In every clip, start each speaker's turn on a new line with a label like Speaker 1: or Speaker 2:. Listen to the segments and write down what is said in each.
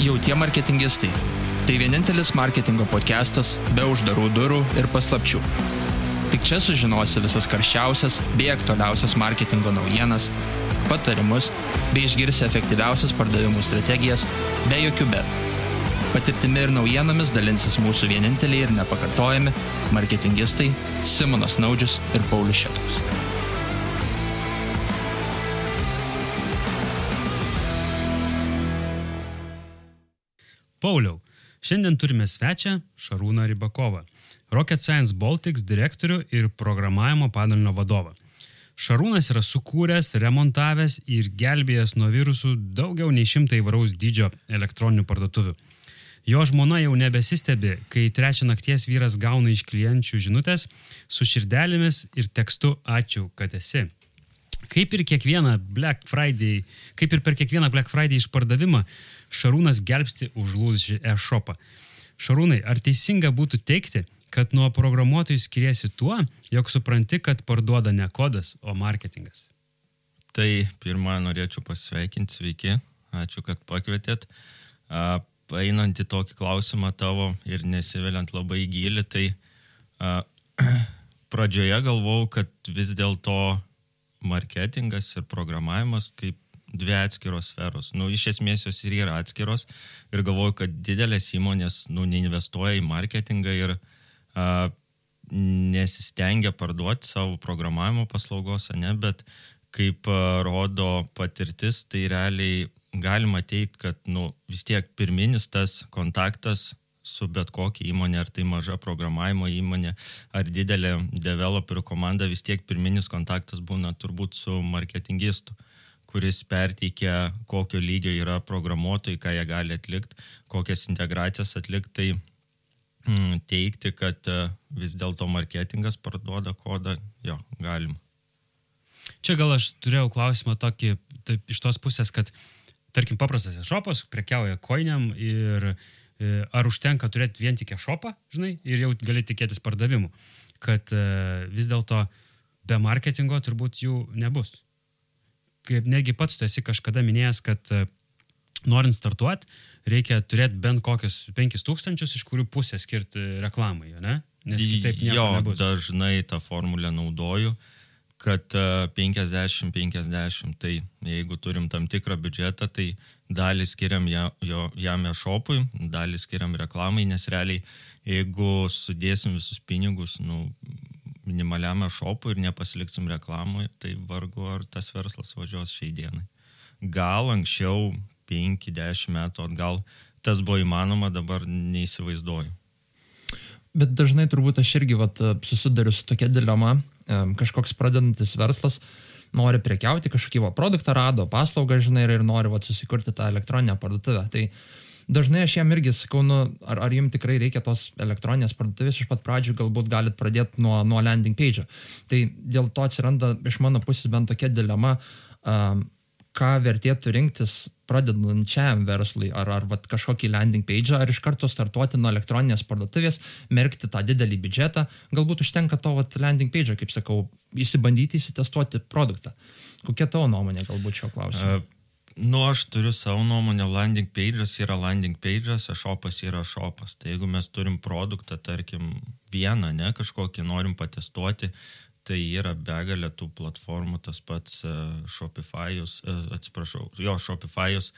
Speaker 1: jau tie marketingistai. Tai vienintelis marketingo podcastas be uždarų durų ir paslapčių. Tik čia sužinosi visas karščiausias bei aktualiausias marketingo naujienas, patarimus bei išgirsi efektyviausias pardavimų strategijas be jokių bet. Patirtimi ir naujienomis dalinsis mūsų vieninteliai ir nepakartojami marketingistai Simonas Naudžius ir Paulius Šetkus.
Speaker 2: Pauliau, šiandien turime svečią Šarūną Rybakovą, Rocket Science Baltics direktorių ir programavimo padalinio vadovą. Šarūnas yra sukūręs, remontavęs ir gelbėjęs nuo virusų daugiau nei šimtą įvaraus dydžio elektroninių parduotuvių. Jo žmona jau nebesistebi, kai trečią nakties vyras gauna iš klienčių žinutės su širdelėmis ir tekstu ačiū, kad esi. Kaip ir Friday, kaip ir per kiekvieną Black Friday išpardavimą, Šarūnas gelbsti užlūžį e-shopą. Šarūnai, ar teisinga būtų teikti, kad nuo programuotojų skiriasi tuo, jog supranti, kad parduoda ne kodas, o marketingas?
Speaker 3: Tai pirmą norėčiau pasveikinti, sveiki, ačiū, kad pakvietėt. Einant į tokį klausimą tavo ir nesiveliant labai gilį, tai a, pradžioje galvau, kad vis dėlto marketingas ir programavimas kaip dvi atskiros sferos. Nu, iš esmės jos ir yra atskiros ir galvoju, kad didelės įmonės nu, neinvestuoja į marketingą ir a, nesistengia parduoti savo programavimo paslaugos, ne, bet kaip a, rodo patirtis, tai realiai galima teikti, kad nu, vis tiek pirminis tas kontaktas su bet kokia įmonė, ar tai maža programavimo įmonė, ar didelė developerių komanda, vis tiek pirminis kontaktas būna turbūt su marketingistu. Uh, kuris perteikia, kokio lygio yra programuotojai, ką jie gali atlikti, kokias integracijas atlikti, tai mm, teikti, kad e, vis dėlto marketingas parduoda kodą, jo, galim.
Speaker 2: Čia gal aš turėjau klausimą tokį, taip, iš tos pusės, kad, tarkim, paprastas šopas prekiauja koiniam ir e, ar užtenka turėti vien tik šopą, žinai, ir jau gali tikėtis pardavimų, kad e, vis dėlto be marketingo turbūt jų nebus kaip negi pats tu esi kažkada minėjęs, kad e, norint startuoti, reikia turėti bent kokius 5000, iš kurių pusę skirti reklamai, ne? Nes kitaip
Speaker 3: jo,
Speaker 2: nebus.
Speaker 3: dažnai tą formulę naudoju, kad 50-50, e, tai jeigu turim tam tikrą biudžetą, tai dalį skiriam ja, jo, jam e-shopui, dalį skiriam reklamai, nes realiai jeigu sudėsim visus pinigus, nu, minimaliam šopui ir nepasiliksim reklamui, tai vargu ar tas verslas važiuos šiai dienai. Gal anksčiau 5-10 metų atgal tas buvo įmanoma, dabar neįsivaizduoju.
Speaker 4: Bet dažnai turbūt aš irgi vat, susidariu su tokia dilema, kažkoks pradedantis verslas nori prekiauti, kažkokį va, produktą rado, paslaugą, žinai, ir nori va, susikurti tą elektroninę parduotuvę. Tai dažnai aš jam irgi sakau, nu, ar, ar jums tikrai reikia tos elektroninės parduotuvės iš pat pradžių, galbūt galit pradėti nuo, nuo landing page. Tai dėl to atsiranda iš mano pusės bent tokia dilema, um, ką vertėtų rinktis pradedančiam verslui, ar, ar vat, kažkokį landing page, ar iš karto startuoti nuo elektroninės parduotuvės, merkti tą didelį biudžetą, galbūt užtenka to vat, landing page, kaip sakau, įsibandyti, įsitestuoti produktą. Kokia tavo nuomonė galbūt šio klausimu? Uh,
Speaker 3: Nu, aš turiu savo nuomonę, landing page'as yra landing page'as, šopas yra šopas. Tai jeigu mes turim produktą, tarkim, vieną, ne, kažkokį norim patestuoti, tai yra begalė tų platformų, tas pats uh, Shopify'us, uh, atsiprašau, jo, Shopify'us,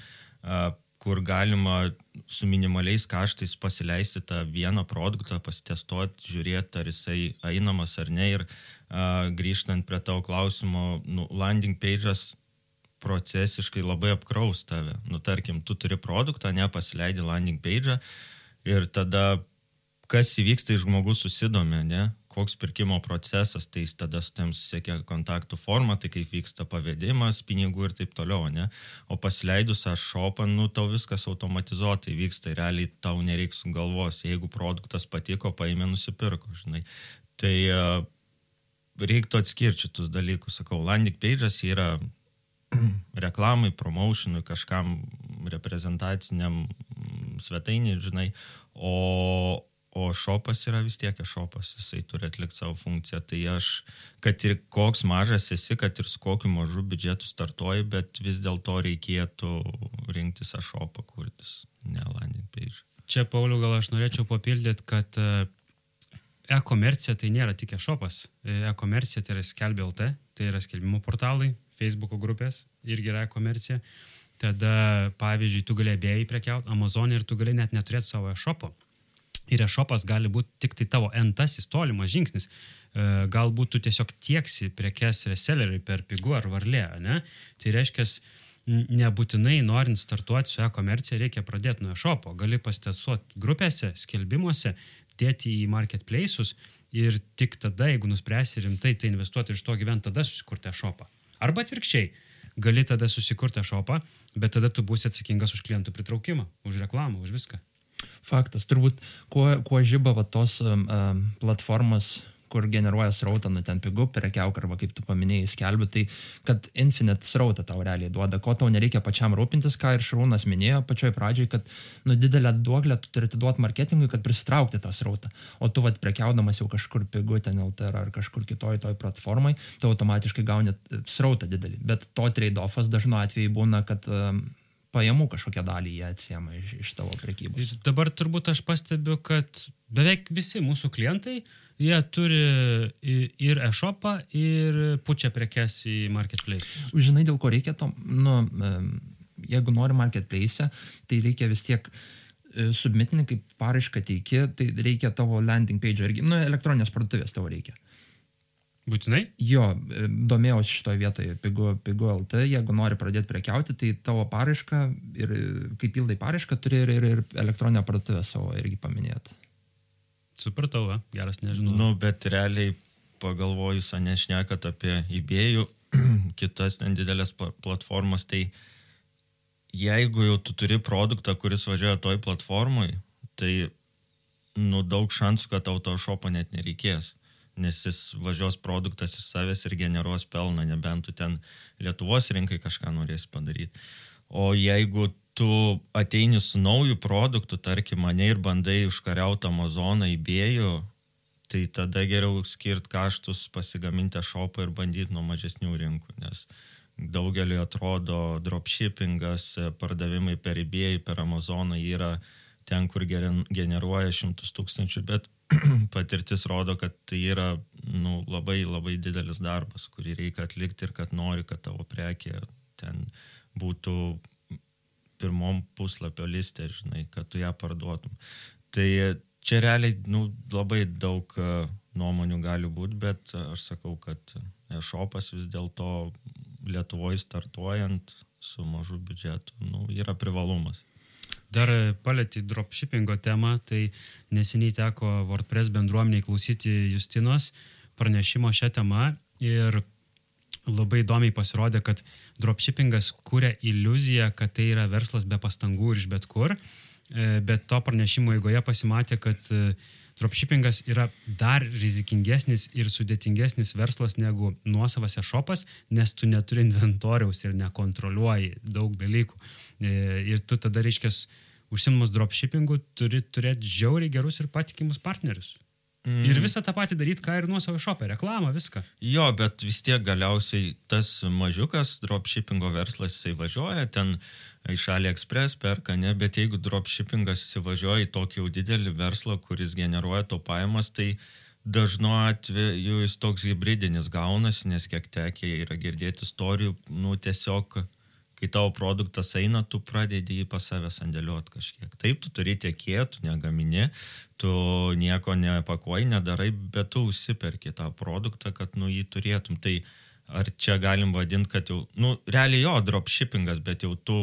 Speaker 3: uh, kur galima su minimaliais kaštais pasileisti tą vieną produktą, pasitestuoti, žiūrėti, ar jisai einamas ar ne. Ir uh, grįžtant prie tavo klausimo, nu, landing page'as procesiškai labai apkraus tave. Nu, tarkim, tu turi produktą, nepasileidi landing page ir tada kas įvyks, tai žmogus susidomė, ne, koks pirkimo procesas, tai jis tada su tam susiekia kontaktų formą, tai kaip vyksta pavedimas, pinigų ir taip toliau, ne. O pasileidus aš šopą, nu, tau viskas automatizuotai vyksta ir realiai tau nereiks galvos, jeigu produktas patiko, paėmė, nusipirko, žinai. Tai reiktų atskirti šitus dalykus, sakau, landing page'as yra reklamai, promotionui, kažkam reprezentaciniam svetainį, žinai, o, o šopas yra vis tiek šopas, jisai turi atlikti savo funkciją. Tai aš, kad ir koks mažas esi, kad ir su kokiu mažu biudžetu startuoji, bet vis dėlto reikėtų rinktis šopą kurtis. ne landing page.
Speaker 2: Čia, Pauliu, gal aš norėčiau papildyti, kad e, e-komercija tai nėra tik e-shopas. E-komercija tai yra skelbė LT, tai yra skelbimo portalai, Facebook'o grupės, irgi yra e-komercija. Tada, pavyzdžiui, tu gali abiejai prekiauti Amazonė ir tu gali net neturėti savo e-shopo. Ir e-shopas gali būti tik tai tavo entasis tolimas žingsnis. E, Galbūt tu tiesiog tieksi prekes reselleriui per pigų ar varlę, ne? Tai reiškia, nebūtinai norint startuoti su e-komercija reikia pradėti nuo e-shopo. Gali pasitestuoti grupėse, skelbimuose, dėti į marketplace'us ir tik tada, jeigu nuspręsi rimtai tai investuoti ir iš to gyventi, tada susikurti e-shopą. Arba atvirkščiai, gali tada susikurti e-shopą, bet tada tu būsi atsakingas už klientų pritraukimą, už reklamą, už viską.
Speaker 4: Faktas. Turbūt, kuo, kuo žyba va, tos um, um, platformos, kur generuoja srautą, nu ten pigų, prekiauk arba kaip tu paminėjai, skelbi, tai kad infinite srautą tau realiai duoda, ko tau nereikia pačiam rūpintis, ką ir Šarūnas minėjo pačioj pradžioj, kad nu didelę duoklę tu turi atiduoti marketingui, kad pristraukti tą srautą. O tu vad prekiaudamas jau kažkur pigų ten LTR ar kažkur kitoj toj platformai, tu automatiškai gauni e, srautą didelį. Bet to trade-offas dažnu atveju būna, kad um, pajamų kažkokią dalį jie atsiema iš, iš tavo prekybos.
Speaker 2: Dabar turbūt aš pastebiu, kad beveik visi mūsų klientai, jie turi ir e-shopą, ir pučia prekes į marketplace.
Speaker 4: Žinai, dėl ko reikia to, nu, jeigu nori marketplace, tai reikia vis tiek e, submitinį, kaip paraišką teiki, tai reikia tavo landing page irgi, nu, elektroninės parduotuvės tavo reikia.
Speaker 2: Būtinai?
Speaker 4: Jo, e, domėjausi šitoje vietoje, pigu, pigu LT, jeigu nori pradėti prekiauti, tai tavo paraišką ir kaip pildai paraišką turi ir, ir, ir elektroninę parduotuvę savo irgi paminėti.
Speaker 2: Supratau, va, geras nežinau.
Speaker 3: Nu, bet realiai pagalvojus, nešnekat apie įbėjų, kitas ten didelės pla- platformas, tai jeigu jau tu turi produktą, kuris važiuoja toj platformai, tai nu, daug šansų, kad tau to šopo net nereikės. Nes jis važiuos produktas iš savęs ir generuos pelną, nebent tu ten Lietuvos rinkai kažką norės padaryti. O jeigu tu ateini su nauju produktu, tarkim, mane ir bandai užkariauti Amazoną įbėjų, tai tada geriau skirt kaštus pasigaminti šopą ir bandyti nuo mažesnių rinkų, nes daugeliu atrodo dropshippingas, pardavimai per įbėjį, per Amazoną yra ten, kur generuoja šimtus tūkstančių, bet patirtis rodo, kad tai yra nu, labai labai didelis darbas, kurį reikia atlikti ir kad nori, kad tavo prekė ten būtų pirmom puslapio listė, žinai, kad tu ją parduotum. Tai čia realiai nu, labai daug e, nuomonių gali būti, bet e, aš sakau, kad e-shopas vis dėlto Lietuvoje startuojant su mažu biudžetu nu, yra privalumas.
Speaker 2: Dar palėti dropshippingo temą, tai neseniai teko WordPress bendruomeniai klausyti Justinos pranešimo šią temą ir labai įdomiai pasirodė, kad dropshippingas kūrė iliuziją, kad tai yra verslas be pastangų ir iš bet kur, E, bet to pranešimo eigoje pasimatė, kad e, dropshippingas yra dar rizikingesnis ir sudėtingesnis verslas negu nuosavas e-shopas, nes tu neturi inventoriaus ir nekontroliuoji daug dalykų. E, Ir tu tada, reiškia, užsimus dropshippingu turi turėti žiauriai gerus ir patikimus partnerius. Mm. Ir visą tą patį daryti, ką ir nuosavo šopę, reklamą, viską.
Speaker 3: Jo, bet vis tiek galiausiai tas mažiukas dropshippingo verslas jisai važiuoja ten iš AliExpress perka, ne, bet jeigu dropshippingas įsivažiuoja į tokį jau didelį verslą, kuris generuoja to pajamas, tai dažnu atveju jis toks hybridinis gaunasi, nes kiek tekia yra girdėti istorijų, nu tiesiog kai tavo produktas eina, tu pradedi jį pas save sandėliuoti kažkiek. Taip, tu turi tiekėją, tu negamini, tu nieko nepakuoji, nedarai, bet tu užsiperki tą produktą, kad nu jį turėtum. Tai ar čia galim vadinti, kad jau, nu, realiai jo, dropshippingas, bet jau tu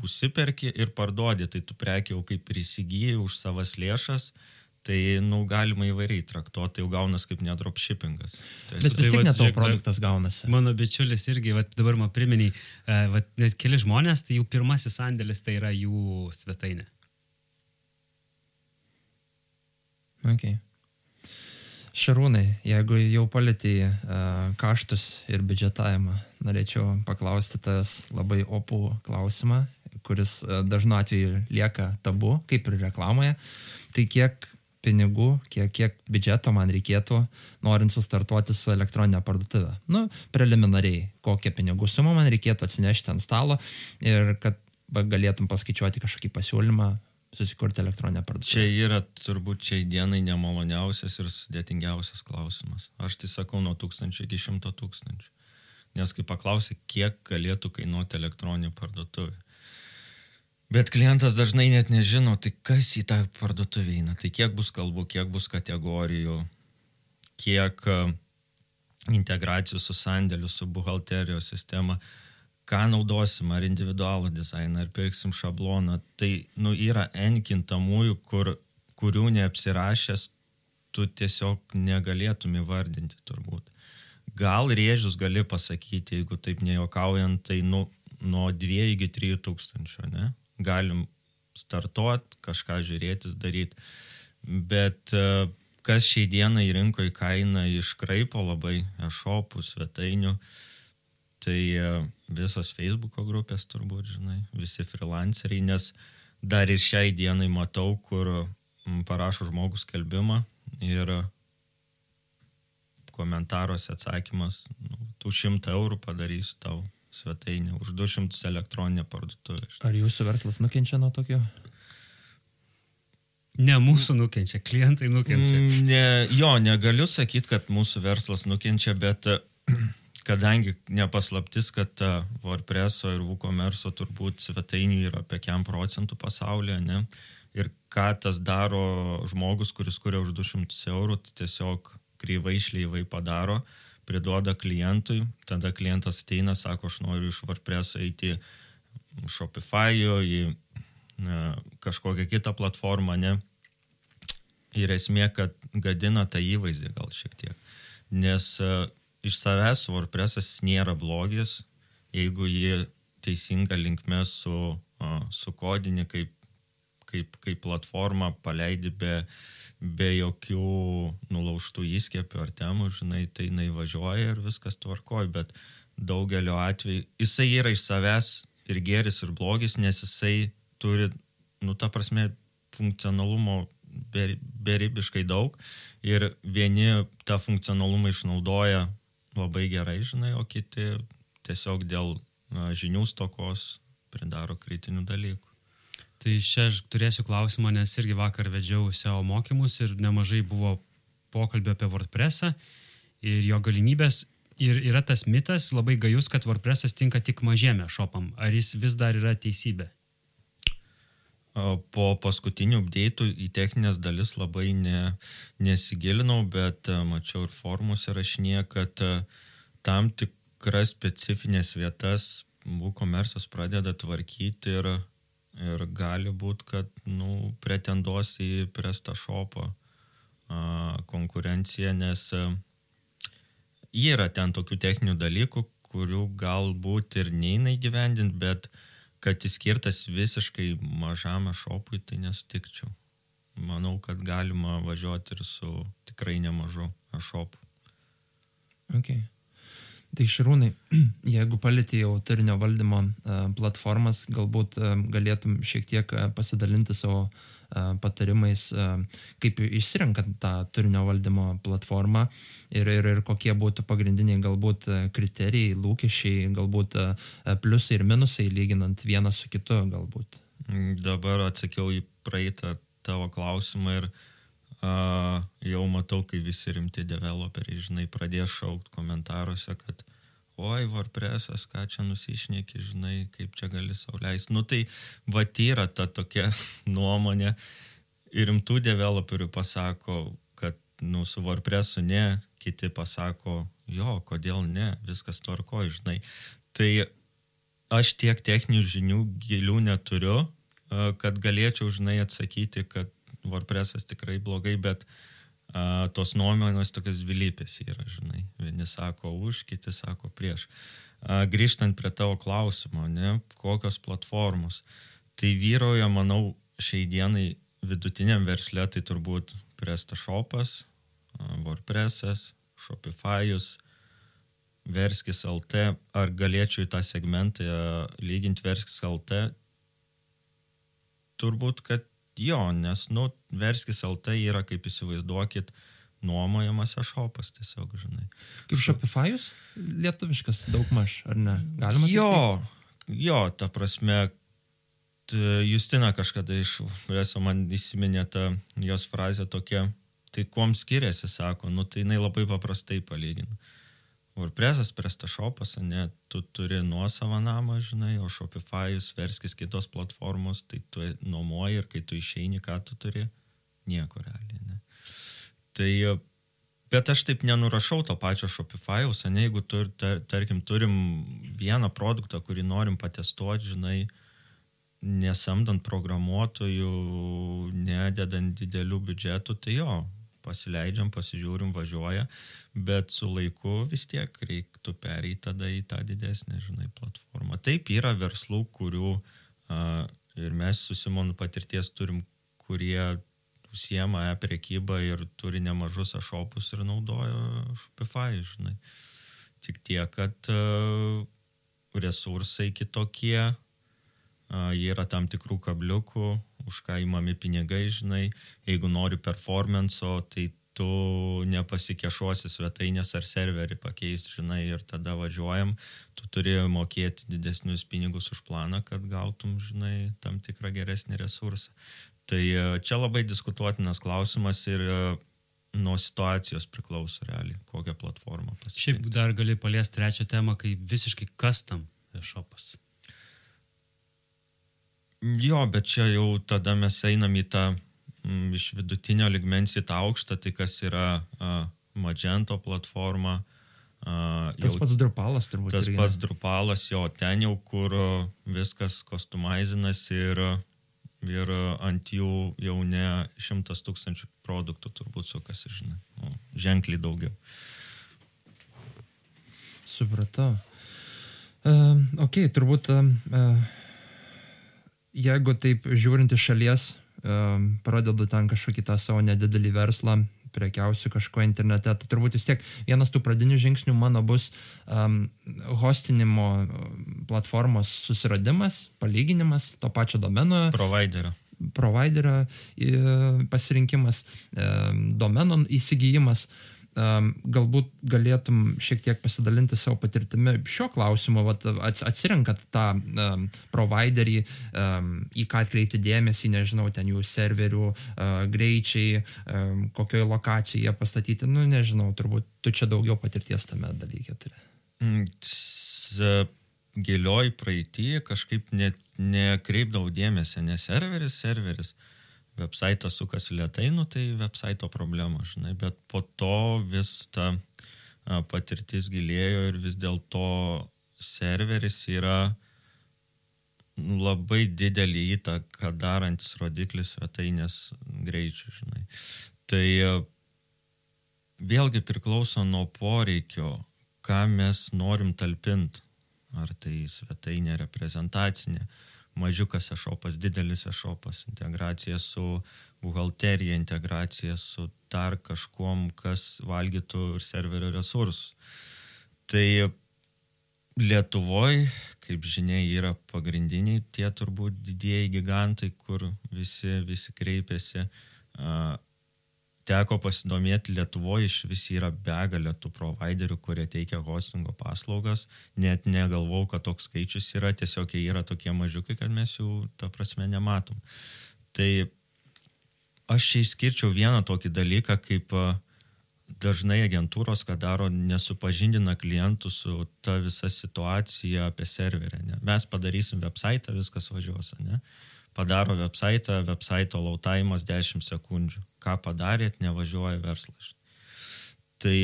Speaker 3: užsiperki ir parduodi, tai tu prekiai jau kaip ir įsigijai už savas lėšas, tai, nu, galima įvairiai traktuoti, tai jau gaunas kaip nedropshippingas. Tai
Speaker 4: Bet vis
Speaker 2: Tai
Speaker 4: tiek
Speaker 2: vat
Speaker 4: net tavo
Speaker 2: žiūrėk, dar-
Speaker 4: produktas gaunasi.
Speaker 2: Mano bičiulis irgi, vat, dabar man priminiai, e, vat, net keli žmonės, tai jų pirmasis sandėlis tai yra jų svetainė.
Speaker 4: Okay. Šarūnai, jeigu jau palėtė uh, kaštus ir biudžetavimą, norėčiau paklausti tas labai opų klausimą, kuris uh, dažnu atveju lieka tabu, kaip ir reklamoje. Tai kiek pinigų, kiek, kiek biudžeto man reikėtų, norint sustartuoti su elektroninė parduotuvė. Nu, preliminariai, kokią pinigų sumą man reikėtų atsinešti ant stalo ir kad galėtum paskaičiuoti kažkokį pasiūlymą, susikurti elektroninę
Speaker 3: Čia
Speaker 4: parduotuvę.
Speaker 3: yra turbūt šiai dienai nemaloniausias ir sudėtingiausias klausimas. Aš tai sakau nuo tūkstančio iki šimto tūkstančių. Nes kai paklausai, kiek galėtų kainuoti elektroninė parduotuvė. Bet klientas dažnai net nežino, tai kas į tą parduotuvę eina, tai kiek bus kalbų, kiek bus kategorijų, kiek e, integracijų su sandėliu, su buhalterijos sistema, ką naudosim, ar individualų dizainą, ar pirksim šabloną. Tai nu, yra N kintamųjų, kur, kurių neapsirašęs tu tiesiog negalėtum įvardinti turbūt. Gal rėžius gali pasakyti, jeigu taip nejuokaujant, tai nu, nuo 2 iki 3 tūkstančių, ne? Galim startuot, kažką žiūrėtis, daryti. Bet e, kas šiai dienai rinkoje kaina iškraipo labai e-shopų, svetainių, tai e, visos Facebook'o grupės turbūt, žinai, visi freelanceriai, nes dar ir šiai dienai matau, kur parašo žmogus skelbimą ir komentaruose atsakymas, nu, tų šimtą eurų padarysiu tau svetainę, už 200 elektroninę parduotuvę.
Speaker 4: Ar jūsų verslas nukenčia nuo tokio?
Speaker 2: Ne mūsų nukenčia, klientai nukenčia.
Speaker 3: Mm, Ne, jo, negaliu sakyti, kad mūsų verslas nukenčia, bet e, kadangi nepaslaptis, kad e, WordPress'o ir WooCommerce'o turbūt svetainių yra apie 5 procentų pasaulyje, ne? Ir ką tas daro žmogus, kuris kuria už 200 eurų, tai tiesiog kryvai šleivai padaro, priduoda klientui, tada klientas ateina, sako, aš noriu iš WordPress'o eiti Shopify'o, į e, kažkokią kitą platformą, ne? Ir esmė, kad gadina tą įvaizdį gal šiek tiek. Nes uh, iš savęs WordPress'as nėra blogis, jeigu jį teisinga linkme su, uh, su kodinį kaip, kaip, kaip platforma paleidi be, be jokių nulaužtų įskiepių ar temų, žinai, tai jinai važiuoja ir viskas tvarkoj, bet daugeliu atveju jisai yra iš savęs ir geris, ir blogis, nes jisai turi, nu, ta prasme, funkcionalumo ber- beribiškai daug ir vieni tą funkcionalumą išnaudoja labai gerai, žinai, o kiti tiesiog dėl na, žinių stokos pridaro kritinių dalykų.
Speaker 2: Tai čia aš turėsiu klausimą, nes irgi vakar vedžiau SEO mokymus ir nemažai buvo pokalbio apie WordPressą ir jo galimybės. Ir yra tas mitas labai gajus, kad WordPressas tinka tik mažėmė šopam. Ar jis vis dar yra teisybė?
Speaker 3: Po paskutinių updėtų į techninės dalis labai ne, nesigilinau, bet e, mačiau ir formuose rašinė, kad e, tam tikras specifinės vietas WooCommerce'as pradeda tvarkyti ir, ir gali būti, kad nu, pretenduos į PrestaShop'o a, konkurenciją, nes yra ten tokių techninių dalykų, kurių galbūt ir neina įgyvendinti, bet kad jis skirtas visiškai mažam šopui, tai nesutikčiau. Manau, kad galima važiuoti ir su tikrai nemažu šopu.
Speaker 4: Okay. Tai šarūnai, jeigu palėtė jau turinio valdymo e, platformas, galbūt e, galėtum šiek tiek e, pasidalinti savo patarimais, kaip išsirenkant tą turinio valdymo platformą ir, ir, ir kokie būtų pagrindiniai galbūt kriterijai, lūkesčiai, galbūt pliusai ir minusai lyginant vieną su kitu galbūt.
Speaker 3: Dabar atsakiau į praeitą tavo klausimą ir uh, jau matau, kai visi rimti developeriai, žinai, pradės šaukti komentaruose, kad oi, WordPress'as, ką čia nusišneki, žinai, kaip čia gali sauliais. Nu tai va yra ta tokia nuomonė ir rimtų developerių pasako, kad nu su WordPress'u ne, kiti pasako, jo, kodėl ne, viskas tvarko, žinai. Tai aš tiek techninių žinių gilių neturiu, a, kad galėčiau, žinai, atsakyti, kad WordPress'as tikrai blogai, bet a, tos nuomonės tokios dvilypės yra, žinai. Vieni sako už, kiti sako prieš. A, grįžtant prie tavo klausimo, ne, kokios platformos. Tai vyroja, manau, šiai dienai vidutiniam versle tai turbūt PrestaShopas, WordPress'as, Shopify'us, Verskis LT, ar galėčiau į tą segmentą lyginti Verskis LT? Turbūt, kad jo, nes, nu, Verskis LT yra, kaip įsivaizduokit, nuomojamas šopas tiesiog, žinai.
Speaker 4: Kaip Shopify'us? Lietuviškas daug maž, ar ne? Galima?
Speaker 3: Jo, jo, ta prasme, Justina kažkada iš Vreso man įsiminė tą jos frazę tokia, tai kuom skiriasi, sako, nu tai jinai labai paprastai palygina. WordPress'as, PrestaShop'as, ne, tu turi nuosavą namą, žinai, o Shopify'us verskis kitos platformos, tai tu nuomoji ir kai tu išeini, ką tu turi, nieko realiai, ne. Tai, bet aš taip nenurašau to pačio Shopify'us, ne, jeigu tu, tar, tarkim, turim vieną produktą, kurį norim patestuoti, žinai, nesamdant programuotojų, nededant didelių biudžetų, tai jo, pasileidžiam, pasižiūrim, važiuoja, bet su laiku vis tiek reiktų pereiti tada į tą didesnę, žinai, platformą. Taip yra verslų, kurių a, ir mes su Simonu patirties turim, kurie užsiema e-prekybą ir turi nemažus ašopus ir naudoja Shopify, žinai. Tik tiek, kad a, resursai kitokie, yra tam tikrų kabliukų, už ką įmami pinigai, žinai, jeigu nori performance'o, tai tu nepasikešuosi svetainės ar serverį pakeisti, žinai, ir tada važiuojam, tu turi mokėti didesnius pinigus už planą, kad gautum, žinai, tam tikrą geresnį resursą. Tai e, čia labai diskutuotinas klausimas ir e, nuo situacijos priklauso realiai, kokią platformą pasirinkti.
Speaker 2: Šiaip dar gali paliesti trečią temą, kai visiškai custom shopas.
Speaker 3: Jo, bet čia jau tada mes einam į tą m, iš vidutinio ligmens į tą aukštą, tai kas yra a, Magento platforma. A,
Speaker 4: Tas pats Drupalas turbūt.
Speaker 3: Tas
Speaker 4: irgi,
Speaker 3: pats? Drupalas, jo, ten jau kur viskas kostumizinas ir, ir ant jų jau ne šimtas tūkstančių produktų turbūt sukasi, žinai, nu, ženkliai daugiau.
Speaker 4: Supratau. Uh, ok, turbūt uh, jeigu taip žiūrint iš šalies, pradedu ten kažkokį tą savo nedidelį verslą, prekiausiu kažko internete, tai turbūt vis tiek vienas tų pradinių žingsnių mano bus um, hostinimo platformos susiradimas, palyginimas to pačio domeno,
Speaker 3: Providerio.
Speaker 4: providerio pasirinkimas, domeno įsigijimas. Galbūt galėtum šiek tiek pasidalinti savo patirtimi šio klausimu, vat, ats, atsirenkat tą um, providerį, um, į ką atkreipti dėmesį, nežinau, ten jų serverių uh, greičiai, um, kokioje lokacijoje jie pastatyti, nu nežinau, turbūt tu čia daugiau patirties tame dalyke turi.
Speaker 3: Mm, gilioj praeitį kažkaip net nekreipdavau dėmesio, nes serveris, serveris, websaitas sukasi lietai, nu tai websaito problema, žinai, bet po to vis ta patirtis gilėjo ir vis dėlto serveris yra labai didelį įtaką darantis rodiklis svetainės greičių, žinai. Tai vėlgi priklauso nuo poreikio, ką mes norim talpinti. Ar tai svetainė reprezentacinė, mažiukas ešopas, didelis ešopas, integracija su buhalterija, integracija su dar kažkuom, kas valgytų serverio resursus. Tai Lietuvoje, kaip žinia, yra pagrindiniai tie turbūt didieji gigantai, kur visi, visi kreipiasi. A, teko pasidomėti Lietuvoje, iš vis yra begalė tų providerių, kurie teikia hostingo paslaugas. Net negalvau, kad toks skaičius yra, tiesiog jie yra tokie mažiukai, kad mes jų, ta prasme, nematom. Tai aš čia išskirčiau vieną tokį dalyką, kaip dažnai agentūros, ką daro, nesupažindina klientų su ta visa situacija apie serverę. Ne? Mes padarysim website, viskas važiuos, ne? Padaro website, website lautaimas 10 sekundžių. Ką padarėt, nevažiuoja verslas. Tai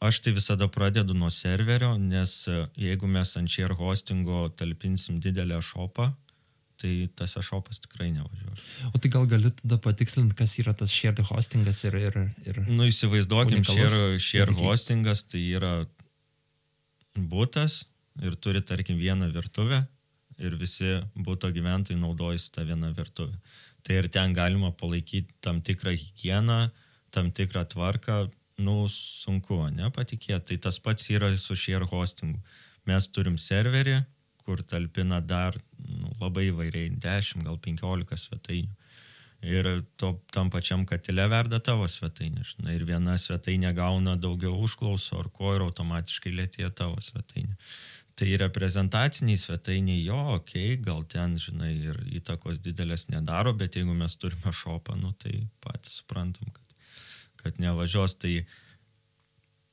Speaker 3: aš tai visada pradedu nuo serverio, nes e, jeigu mes ant share hostingo talpinsim didelę šopą, tai tas šopas tikrai nevažiuos.
Speaker 4: O tai gal gali tada patikslinti, kas yra tas shared hostingas ir... ir, ir...
Speaker 3: Nu, įsivaizduokim, share, share hostingas tai yra būtas ir turi, tarkim, vieną virtuvę ir visi būto gyventojai naudojasi tą vieną virtuvę. Tai ir ten galima palaikyti tam tikrą higieną, tam tikrą tvarką, nu, sunku, ne, patikėti. Tai tas pats yra su share hostingu. Mes turim serverį, kur talpina dar nu, labai įvairiai 10, gal 15 svetainių. Ir to, tam pačiam katile verda tavo svetainė. Žinai, ir viena svetainė gauna daugiau užklausų ar ko ir automatiškai lėtėja tavo svetainė. Tai reprezentaciniai svetainiai, jo, okei, okay, gal ten, žinai, ir įtakos didelės nedaro, bet jeigu mes turime šopą, nu, tai patys suprantam, kad, kad nevažiuos. Tai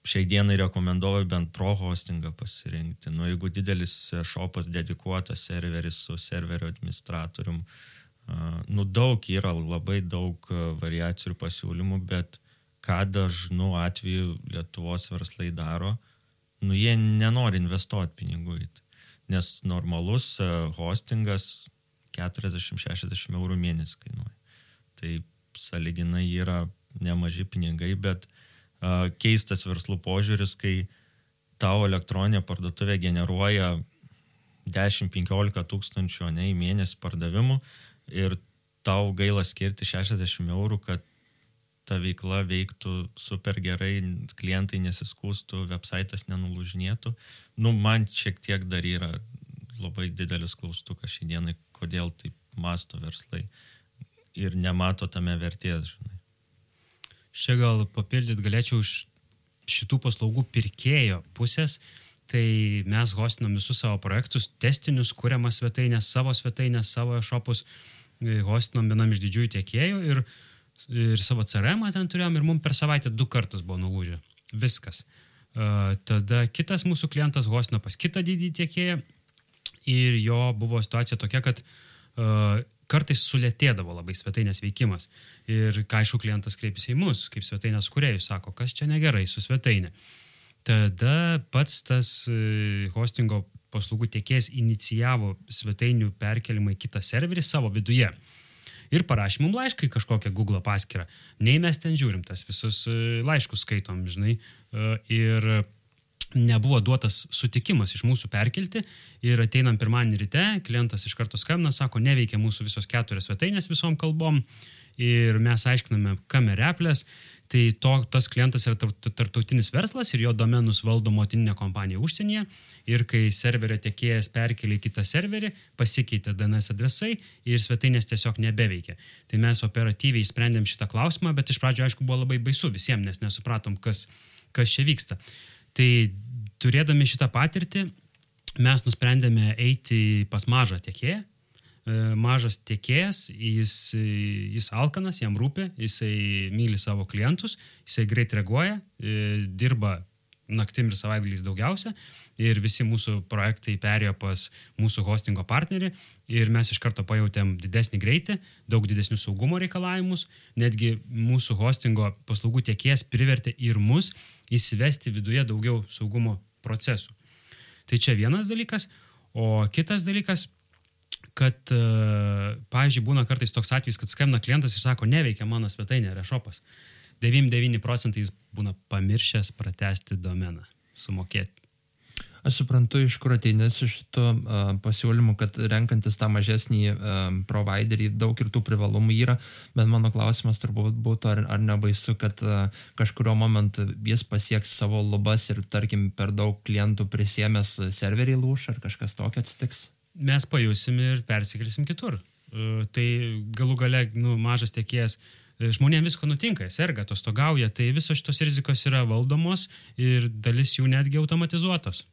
Speaker 3: šiai dienai rekomenduoju bent pro hostingą pasirinkti. Nu, jeigu didelis šopas dedikuotas serveris su serverio administratorium, uh, Nu, daug yra, labai daug variacijų ir pasiūlymų, bet ką dažnu atveju Lietuvos verslai daro, nu, jie nenori investuoti pinigų į tai. Nes normalus hostingas 40-60 eurų mėnesį kainuoja. Tai saliginai yra nemaži pinigai, bet uh, keistas verslų požiūris, kai tavo elektroninė parduotuvė generuoja 10-15 tūkstančių ne į mėnesį pardavimų, ir tau gaila skirti 60 eurų, kad ta veikla veiktų super gerai, klientai nesiskūstų, websaitas nenulūžinėtų. Nu, man šiek tiek dar yra labai didelis klaustukas šiandienai, kodėl taip masto verslai ir nemato tame vertės, žinai.
Speaker 2: Čia gal papildyt galėčiau iš šitų paslaugų pirkėjo pusės, tai mes hostinam visus savo projektus, testinius, kuriamas svetainės, savo svetainės, savo šopus. Uh, hostinom vienam iš didžiųjų tiekėjų ir, ir savo CRM ten turėjom ir mums per savaitę du kartus buvo nulūžę. Viskas. Uh, tada kitas mūsų klientas hostino pas kitą didį tiekėją ir jo buvo situacija tokia, kad uh, kartais sulėtėdavo labai svetainės veikimas. Ir ką aišku, klientas kreipėsi į mus, kaip svetainės kuriejus, sako, kas čia negerai su svetainė. Tada pats tas hostingo paslaugų tiekėjas inicijavo svetainių perkelimą į kitą serverį savo viduje. Ir parašė mums laišką į kažkokią Google paskyrą. Nei mes ten žiūrim, tas visus e, laiškus skaitom, žinai. E, ir nebuvo duotas sutikimas iš mūsų perkelti ir ateinam pirmadienį ryte, klientas iš karto skambina, sako, neveikia mūsų visos keturios svetainės visom kalbom ir mes aiškiname kamereplės, tai to, tas klientas yra tarptautinis verslas ir jo domenus valdo motininė kompanija užsienyje ir kai serverio tiekėjas perkelė į kitą serverį, pasikeitė DNS adresai ir svetainės tiesiog nebeveikia. Tai mes operatyviai sprendėm šitą klausimą, bet iš pradžio aišku buvo labai baisu visiems, nes nesupratom, kas, kas čia vyksta. Tai turėdami šitą patirtį, mes nusprendėme eiti pas mažą tiekėją, mažas tiekėjas, jis, jis alkanas, jam rūpi, jisai myli savo klientus, jisai greit reaguoja, e, dirba naktim ir savaitgaliais daugiausia ir visi mūsų projektai perėjo pas mūsų hostingo partnerį ir mes iš karto pajutėm didesnį greitį, daug didesnius saugumo reikalavimus, netgi mūsų hostingo paslaugų tiekėjas privertė ir mus įsivesti viduje daugiau saugumo procesų. Tai čia vienas dalykas, o kitas dalykas, kad, e, pavyzdžiui, būna kartais toks atvejis, kad skambina klientas ir sako, neveikia mano svetainė, rešopas. 99 procentais būna pamiršęs pratesti domeną, sumokėti.
Speaker 4: Aš suprantu, iš kur ateini su šito uh, pasiūlymu, kad renkantis tą mažesnį uh, providerį daug ir tų privalumų yra, bet mano klausimas turbūt būtų, ar, ar nebaisu, kad uh, kažkurio momentu jis pasieks savo lubas ir, tarkim, per daug klientų prisėmęs serverį lūš, ar kažkas tokio atsitiks?
Speaker 2: Mes pajusim ir persikelsim kitur. Uh, tai galų gale, nu, mažas tiekėjas E, žmonėms visko nutinka, serga, atostogauja, tai visos šitos rizikos yra valdomos ir dalis jų netgi automatizuotos.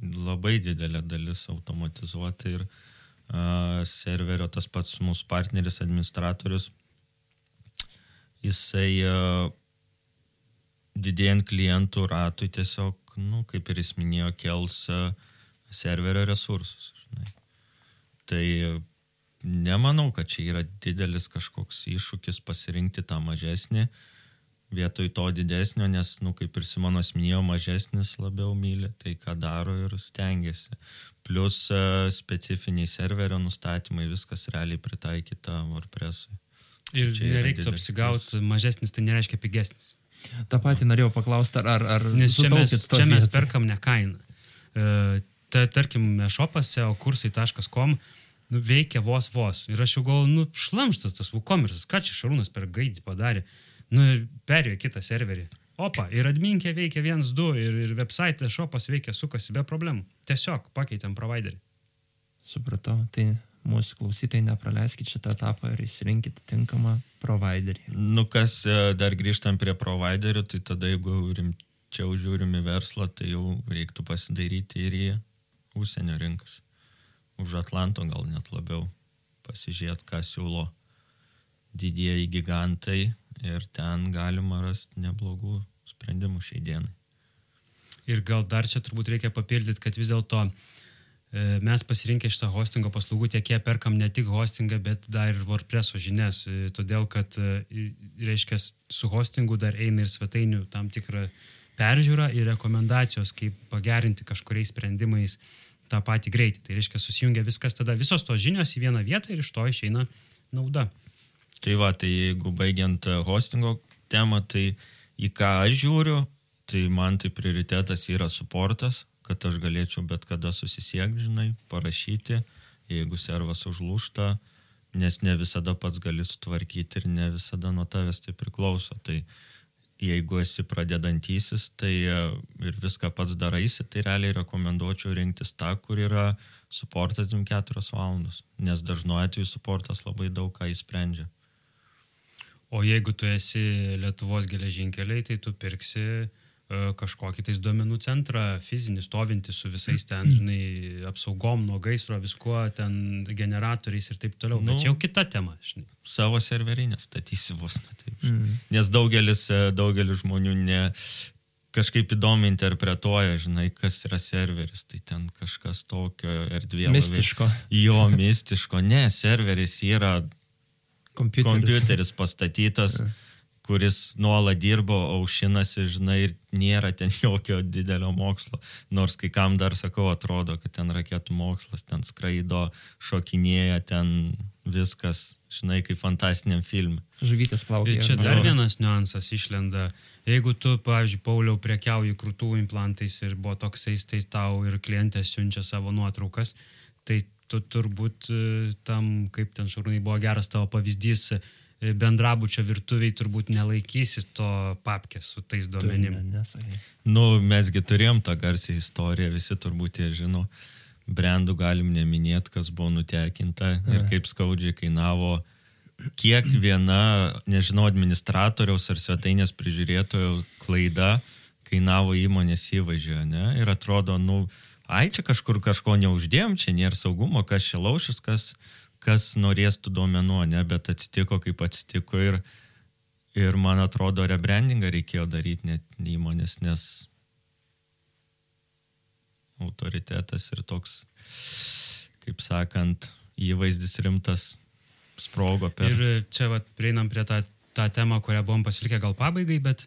Speaker 3: Labai didelė dalis automatizuota ir uh, serverio tas pats mūsų partneris, administratorius, jisai uh, didėjant klientų ratui tiesiog, nu, kaip ir jis minėjo, kels uh, serverio resursus. Žinai. Tai nemanau, kad čia yra didelis kažkoks iššūkis pasirinkti tą mažesnį vietoj to didesnio, nes, nu, kaip ir Simonas minėjo, mažesnis labiau myli tai, ką daro ir stengiasi. Plus uh, specifiniai serverio nustatymai, viskas realiai pritaikyta WordPressui.
Speaker 2: Ir nereiktų apsigauti, mažesnis tai nereiškia pigesnis.
Speaker 4: Ta pati norėjau paklausti, ar... ar
Speaker 2: Nes čia mes, čia mes perkam ne kainą. Ta, tarkim, šopas seokursai.com uh, nu, veikia vos vos. Ir aš jau galvoju, nu, šlamštas tas WooCommerce, ką čia Šarūnas per gaidį padarė. Nu, ir perėjo kitą serverį. Opa, ir adminkė veikia 1-2 ir, ir website šopas veikia, sukasi be problemų. Tiesiog pakeitėm providerį.
Speaker 4: Supratau, tai mūsų klausytojai nepraleiskit šitą etapą ir įsirinkit tinkamą providerį.
Speaker 3: Nu, kas e, dar grįžtam prie providerių, tai tada jeigu rimčiau žiūrim į verslą, tai jau reiktų pasidaryti ir į užsienio rinkas. Už Atlanto gal net labiau pasižiūrėti, ką siūlo didieji gigantai ir ten galima rasti neblogų sprendimų šiai dienai.
Speaker 2: Ir gal dar čia turbūt reikia papildyti, kad vis dėlto e, mes pasirinkę šitą hostingo paslaugų tiekėją perkam ne tik hostingą, bet dar ir WordPress'o žinias, e, todėl kad, e, reiškia, su hostingu dar eina ir svetainių tam tikrą peržiūrą ir rekomendacijos, kaip pagerinti kažkuriais sprendimais tą patį greitį. Tai reiškia, susijungia viskas tada, visos tos žinios į vieną vietą ir iš to išeina nauda.
Speaker 3: Tai va, tai jeigu baigiant hostingo temą, tai į ką aš žiūriu, tai man tai prioritetas yra suportas, kad aš galėčiau bet kada susisiekti, žinai, parašyti, jeigu servas užlūšta, nes ne visada pats gali sutvarkyti ir ne visada nuo tavęs tai priklauso. Tai jeigu esi pradedantysis, tai e, ir viską pats daraisi, tai realiai rekomenduočiau rinktis tą, kur yra suportas 24 valandos, nes dažnu atveju suportas labai daug ką įsprendžia.
Speaker 2: O jeigu tu esi Lietuvos geležinkeliai, tai tu pirksi uh, kažkokį tais duomenų centrą, fizinį, stovintį su visais ten, žinai, apsaugom nuo gaisro, viskuo, ten generatoriais ir taip toliau. Nu, Bet čia jau kita tema, žinai.
Speaker 3: Savo serverinę statysi vos, na taip. Mm. Nes daugelis, e, daugelis žmonių ne, kažkaip įdomiai interpretuoja, žinai, kas yra serveris, tai ten kažkas tokio erdvėje.
Speaker 4: Mistiško.
Speaker 3: Jo, mistiško. Ne, serveris yra
Speaker 4: Kompiuteris.
Speaker 3: kompiuteris pastatytas, kuris nuolat dirbo, aušinasi, žinai, ir nėra ten jokio didelio mokslo. Nors kai kam dar sakau, atrodo, kad ten raketų mokslas, ten skraido, šokinėja, ten viskas, žinai, kaip fantastiniam filmui.
Speaker 4: Žuvytės
Speaker 2: Ir
Speaker 4: plaukia.
Speaker 2: čia dar vienas niuansas išlenda. Jeigu tu, pavyzdžiui, Pauliau, prekiauji krūtų implantais ir buvo toksais, tai tau ir klientės siunčia savo nuotraukas, tai tu turbūt e, tam, kaip ten šarūnai buvo geras tavo pavyzdys, bendrabučio virtuviai turbūt nelaikysi to papkės su tais duomenim.
Speaker 4: Ne, nesakai.
Speaker 3: Nu, mesgi turėjom tą garsią istoriją, visi turbūt jie žino. Brandų galim neminėti, kas buvo nutekinta ir kaip skaudžiai kainavo, kiek viena, nežinau, administratoriaus ar svetainės prižiūrėtojo klaida kainavo įmonės įvaizdžio, ne? Ir atrodo, nu, ai čia kažkur kažko neuždėjom, čia nėra saugumo, kas čia laušis, kas, kas norės tų duomenų, ne, bet atsitiko kaip atsitiko ir, ir man atrodo, rebrandingą reikėjo daryti net įmonės, nes autoritetas ir toks, kaip sakant, įvaizdis rimtas sprogo per...
Speaker 2: Ir čia vat, prieinam prie tą, tą temą, kurią buvom pasilikę gal pabaigai, bet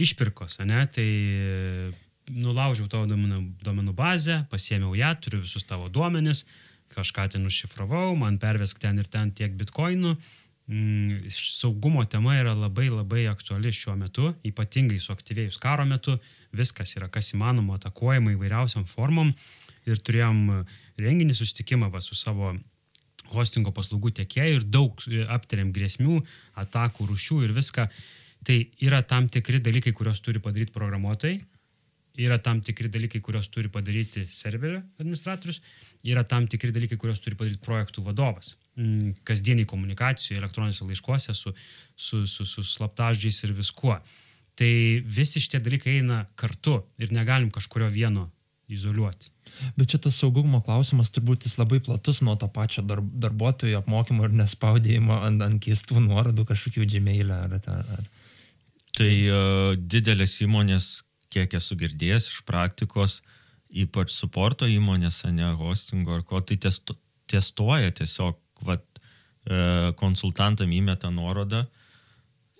Speaker 2: išpirkos, ne? Tai e, nulaužiau tavo duomenų, duomenų bazę, pasėmiau ją, turiu visus tavo duomenis, kažką ten užšifravau, man pervesk ten ir ten tiek bitkoinų. Mm, saugumo tema yra labai labai aktuali šiuo metu, ypatingai suaktyvėjus karo metu, viskas yra kas įmanoma atakuojama įvairiausiam formom ir turėjom renginį susitikimą va, su savo hostingo paslaugų tiekėjų ir daug e, aptarėm grėsmių, atakų, rušių ir viską. Tai yra tam tikri dalykai, kuriuos turi padaryti programuotojai, yra tam tikri dalykai, kuriuos turi padaryti serverio administratorius, yra tam tikri dalykai, kuriuos turi padaryti projektų vadovas. Mm, Kasdieniai komunikacijoje, elektroniniuose laiškuose su, su, su, su slaptaždžiais ir viskuo. Tai visi šitie dalykai eina kartu ir negalim kažkurio vieno izoliuoti.
Speaker 4: Bet čia tas saugumo klausimas turbūt jis labai platus nuo to pačio dar, darbuotojų apmokymo ir nespaudėjimo ant, ant keistų nuorodų kažkokių džemėlę ar, ar, ar.
Speaker 3: Tai uh, didelės įmonės, kiek esu girdėjęs iš praktikos, ypač suporto įmonės, ne hostingo ar ko, tai testu, testuoja tiesiog, vat, uh, konsultantam įmeta nuorodą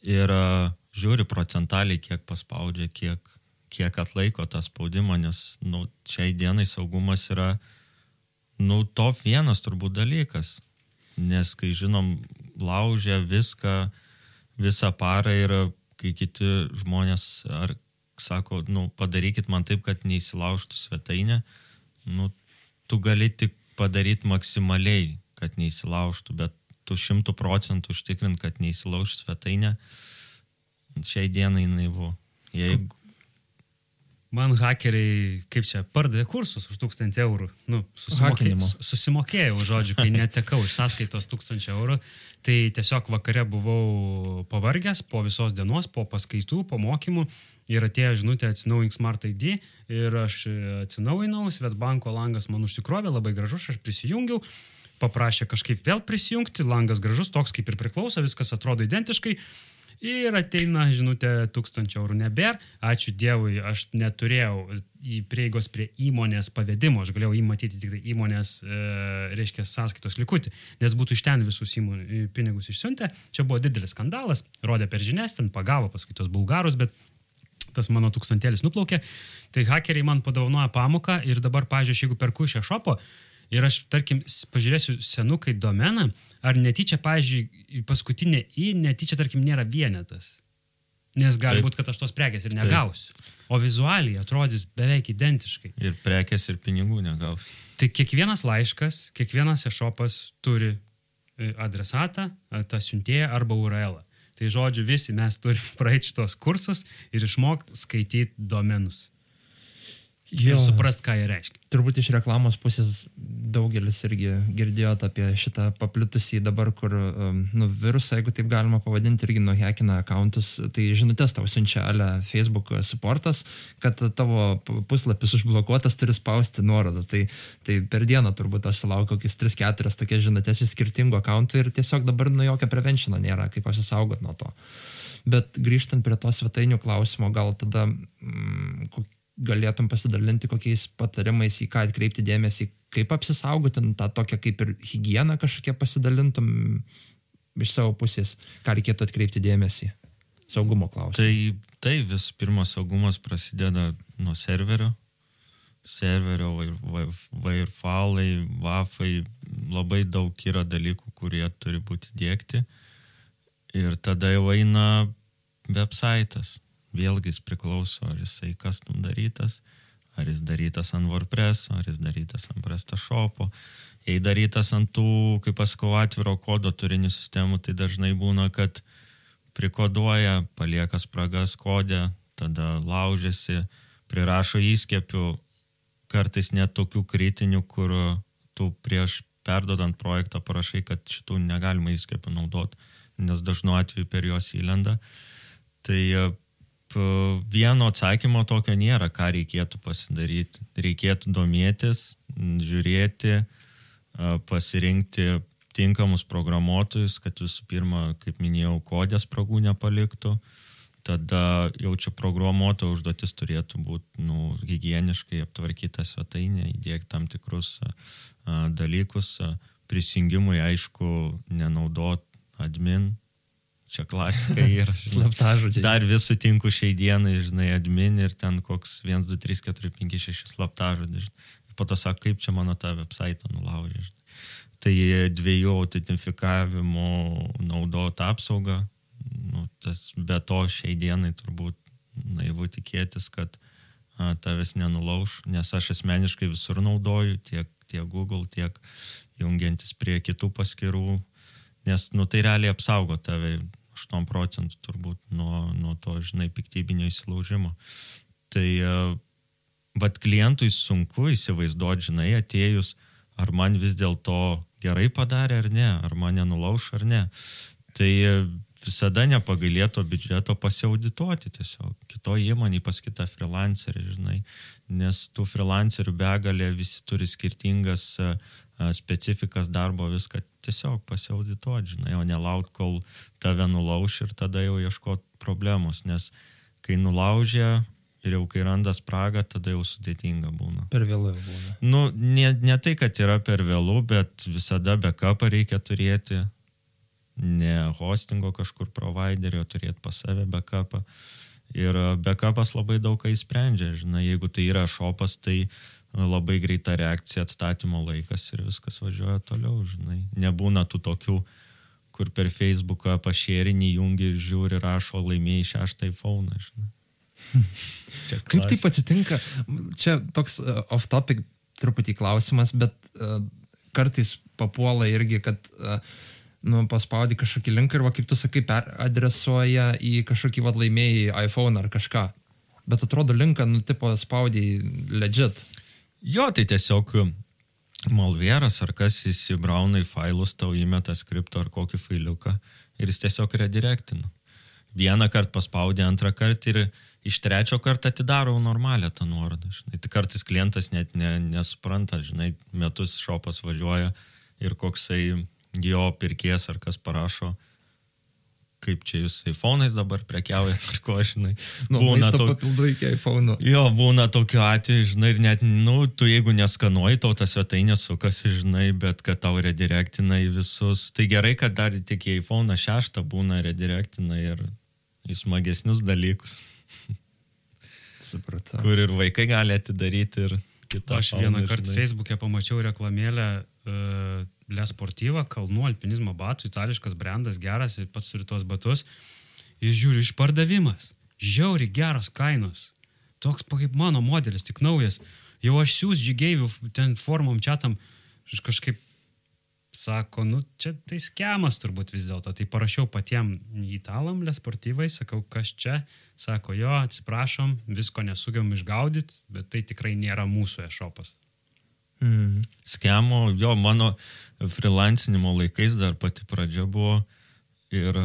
Speaker 3: ir uh, žiūri procentaliai, kiek paspaudžia, kiek, kiek atlaiko tą spaudimą, nes nu, šiai dienai saugumas yra nu, top vienas turbūt dalykas. Nes kai žinom, laužia viską, visą parą ir kai kiti žmonės ar sako, nu, padarykit man taip, kad neįsilaužtų svetainė, nu, tu gali tik padaryti maksimaliai, kad neįsilaužtų, bet tu šimtų procentų užtikrint, kad neįsilauž svetainė, šiai dienai naivu. Jeigu
Speaker 2: Man hakeriai, kaip čia, pardavė kursus už 1000 eurų. Nu, susimokėjau, susimokėjau, žodžiu, kai netekau iš sąskaitos 1000 eurų. Tai tiesiog vakare buvau pavargęs po visos dienos, po paskaitų, po mokymų. Ir atėjo žinutė atsinaujink Smart ID ir aš e, atsinaujinau, Svetbanko langas man užsikrovė, labai gražus, aš prisijungiau, paprašė kažkaip vėl prisijungti, langas gražus, toks kaip ir priklauso, viskas atrodo identiškai. Ir ateina žinutė 1000 eurų nebėra. Ačiū Dievui, aš neturėjau prieigos prie įmonės pavedimo, aš galėjau įmatyti tik tai įmonės, e, reiškia, sąskaitos likutį, nes būtų iš ten visus įmonių pinigus išsiuntę. Čia buvo didelis skandalas, rodė per žinias, ten pagavo paskui tos bulgarus, bet tas mano tūkstantėlis nuplaukė. Tai hakeriai man padovanoja pamoką ir dabar, pažiūrėjau, jeigu perku iš šopo ir aš, tarkim, pažiūrėsiu senukai domeną, ar netyčia, pažiūrėjau, paskutinė į netyčia, tarkim, nėra vienetas. Nes gali
Speaker 3: Taip.
Speaker 2: būti, kad aš tos prekės ir negausiu. O vizualiai atrodys beveik identiškai.
Speaker 3: Ir prekės, ir pinigų negaus.
Speaker 2: Tai kiekvienas laiškas, kiekvienas ešopas turi e, adresatą, e, tą siuntėją arba URL. -ą. Tai žodžiu, visi mes turime praeiti šitos kursus ir išmokti skaityti domenus. Ir suprast, ką jie reiškia.
Speaker 4: Turbūt iš reklamos pusės daugelis irgi girdėjot apie šitą paplitusį dabar, kur, um, nu, virusą, jeigu taip galima pavadinti, irgi nuhekina akauntus, tai žinutės tau siunčia ale Facebook supportas, kad tavo puslapis užblokuotas turi spausti nuorodą. Tai, tai per dieną turbūt aš sulaukiu kokius 3-4 tokias žinutės iš skirtingų akauntų ir tiesiog dabar nu jokio prevenšino nėra, kaip apsisaugot nuo to. Bet grįžtant prie to svetainių klausimo, gal tada mm, galėtum pasidalinti kokiais patarimais, į ką atkreipti dėmesį, kaip apsisaugoti, tą tokią kaip ir higieną kažkokią pasidalintum iš savo pusės, ką reikėtų atkreipti dėmesį. Saugumo klausimas.
Speaker 3: Tai, tai vis pirma saugumas prasideda nuo serverio. Serverio, vairfalai, vafai, labai daug yra dalykų, kurie turi būti dėkti. Ir tada jau eina websaitas. Vėlgi jis priklauso, ar jisai custom darytas, ar jis darytas ant WordPress, ar jis darytas ant PrestaShopo. Jei darytas ant tų, kaip pasakau, atviro kodo turinių sistemų, tai dažnai būna, kad prikoduoja, palieka spragas kodė, tada laužiasi, prirašo įskiepių, kartais net tokių kritinių, kur tu prieš perdodant projektą parašai, kad šitų negalima įskiepių naudoti, nes dažnu atveju per juos įlenda. Tai vieno atsakymo tokio nėra, ką reikėtų pasidaryti. Reikėtų domėtis, žiūrėti, pasirinkti tinkamus programuotojus, kad visų pirma, kaip minėjau, kodės spragų nepaliktų. Tada jau čia programuotojo užduotis turėtų būti nu, hygieniškai aptvarkyta svetainė, įdėkti tam tikrus a, dalykus. A, prisijungimui, aišku, nenaudot admin. Čia klasika žinai.
Speaker 4: Slaptažodžiai.
Speaker 3: Dar vis sutinku šiai dienai, žinai, admin ir ten koks 1, 2, 3, 4, 5, 6 slaptažodis. Ir po to sako, kaip čia mano tą website nulaužė. Tai dviejų autentifikavimo naudot apsaugą. Nu, tas be to šiai dienai turbūt naivu tikėtis, kad a, tavęs nenulauž, nes aš asmeniškai visur naudoju, tiek, tiek Google, tiek jungiantis prie kitų paskirų, nes nu, tai realiai apsaugo tave 8 procentų turbūt nuo, nuo to, žinai, piktybinio įsilaužimo. Tai uh, vad klientui sunku įsivaizduoti, žinai, atėjus, ar man vis dėlto gerai padarė ar ne, ar mane nulauš ar ne. Tai e, visada nepagailėto biudžeto pasiaudituoti tiesiog. Kito įmonį pas kitą freelancerį, žinai, nes tų freelancerių begalė visi turi skirtingas e, e, specifikas darbo, viską tiesiog pasiaudituoti, žinai, o nelauk, kol tave nulauš ir tada jau ieškot problemos, nes kai nulaužė ir jau kai randa spragą, tada jau sudėtinga būna.
Speaker 4: Per vėlų jau būna.
Speaker 3: Nu, ne, ne tai, kad yra per vėlų, bet visada backupą reikia turėti. Ne hostingo kažkur providerio, turėti pas save backupą. Ir backupas labai daug ką įsprendžia. Žinai, jeigu tai yra šopas, tai e, labai greita reakcija, atstatymo laikas ir viskas važiuoja toliau. Žinai. Nebūna tų tokių, kur per Facebooką pašėrinį jungi ir žiūri, rašo laimėjai šeštą iPhone. Žinai.
Speaker 4: Kaip taip atsitinka? Čia toks uh, off-topic truputį klausimas, bet uh, kartais papuola irgi, kad uh, nu, paspaudi kažkokį linką ir, va, kaip tu sakai, peradresuoja į kažkokį vad laimėjai iPhone ar kažką. bet atrodo linką, nu, tipo, spaudai legit.
Speaker 3: Jo, tai tiesiog malvėras ar kas įsibrauna į failus, tau įmeta skriptą ar kokį failiuką ir jis tiesiog redirektina. Vieną kartą paspaudė, antrą kartą ir iš trečio karto atidaro normalią tą nuorodą. Žinai. Tai kartais klientas net ne, nesupranta, žinai, metus šopas važiuoja ir koksai jo pirkėjas ar kas parašo, kaip čia jūs iPhone'ais dabar prekiaujat, ar ko, žinai.
Speaker 4: Nu, būna to papildų iki iPhone'ų.
Speaker 3: Jo, būna tokiu atveju, žinai, ir net, nu, tu jeigu neskanuoji, tau tas svetainė sukasi, žinai, bet kad tau redirektina į visus. Tai gerai, kad dar tik į iPhone 6 būna redirektina ir į smagesnius dalykus.
Speaker 4: Supratau.
Speaker 3: Kur ir vaikai gali atidaryti ir kitą.
Speaker 2: Aš vieną kartą Facebook'e pamačiau reklamėlę uh, Le Sportiva, kalnų alpinizmo batų, itališkas brandas, geras ir pats turi tos batus. Ir žiūriu, išpardavimas. Žiauri geros kainos. Toks kaip mano modelis, tik naujas. Jau aš siūs žygeivių ten formom čia tam. Ir kažkaip sako, nu čia tai skemas turbūt vis dėlto. Tai parašiau patiem italam, lesportyvai, sakau, kas čia. Sako, jo, atsiprašom, visko nesugebam išgaudyti, bet tai tikrai nėra mūsų e-shopas.
Speaker 3: Mm. Skemo, jo, mano freelancinimo laikais dar pati pradžia buvo ir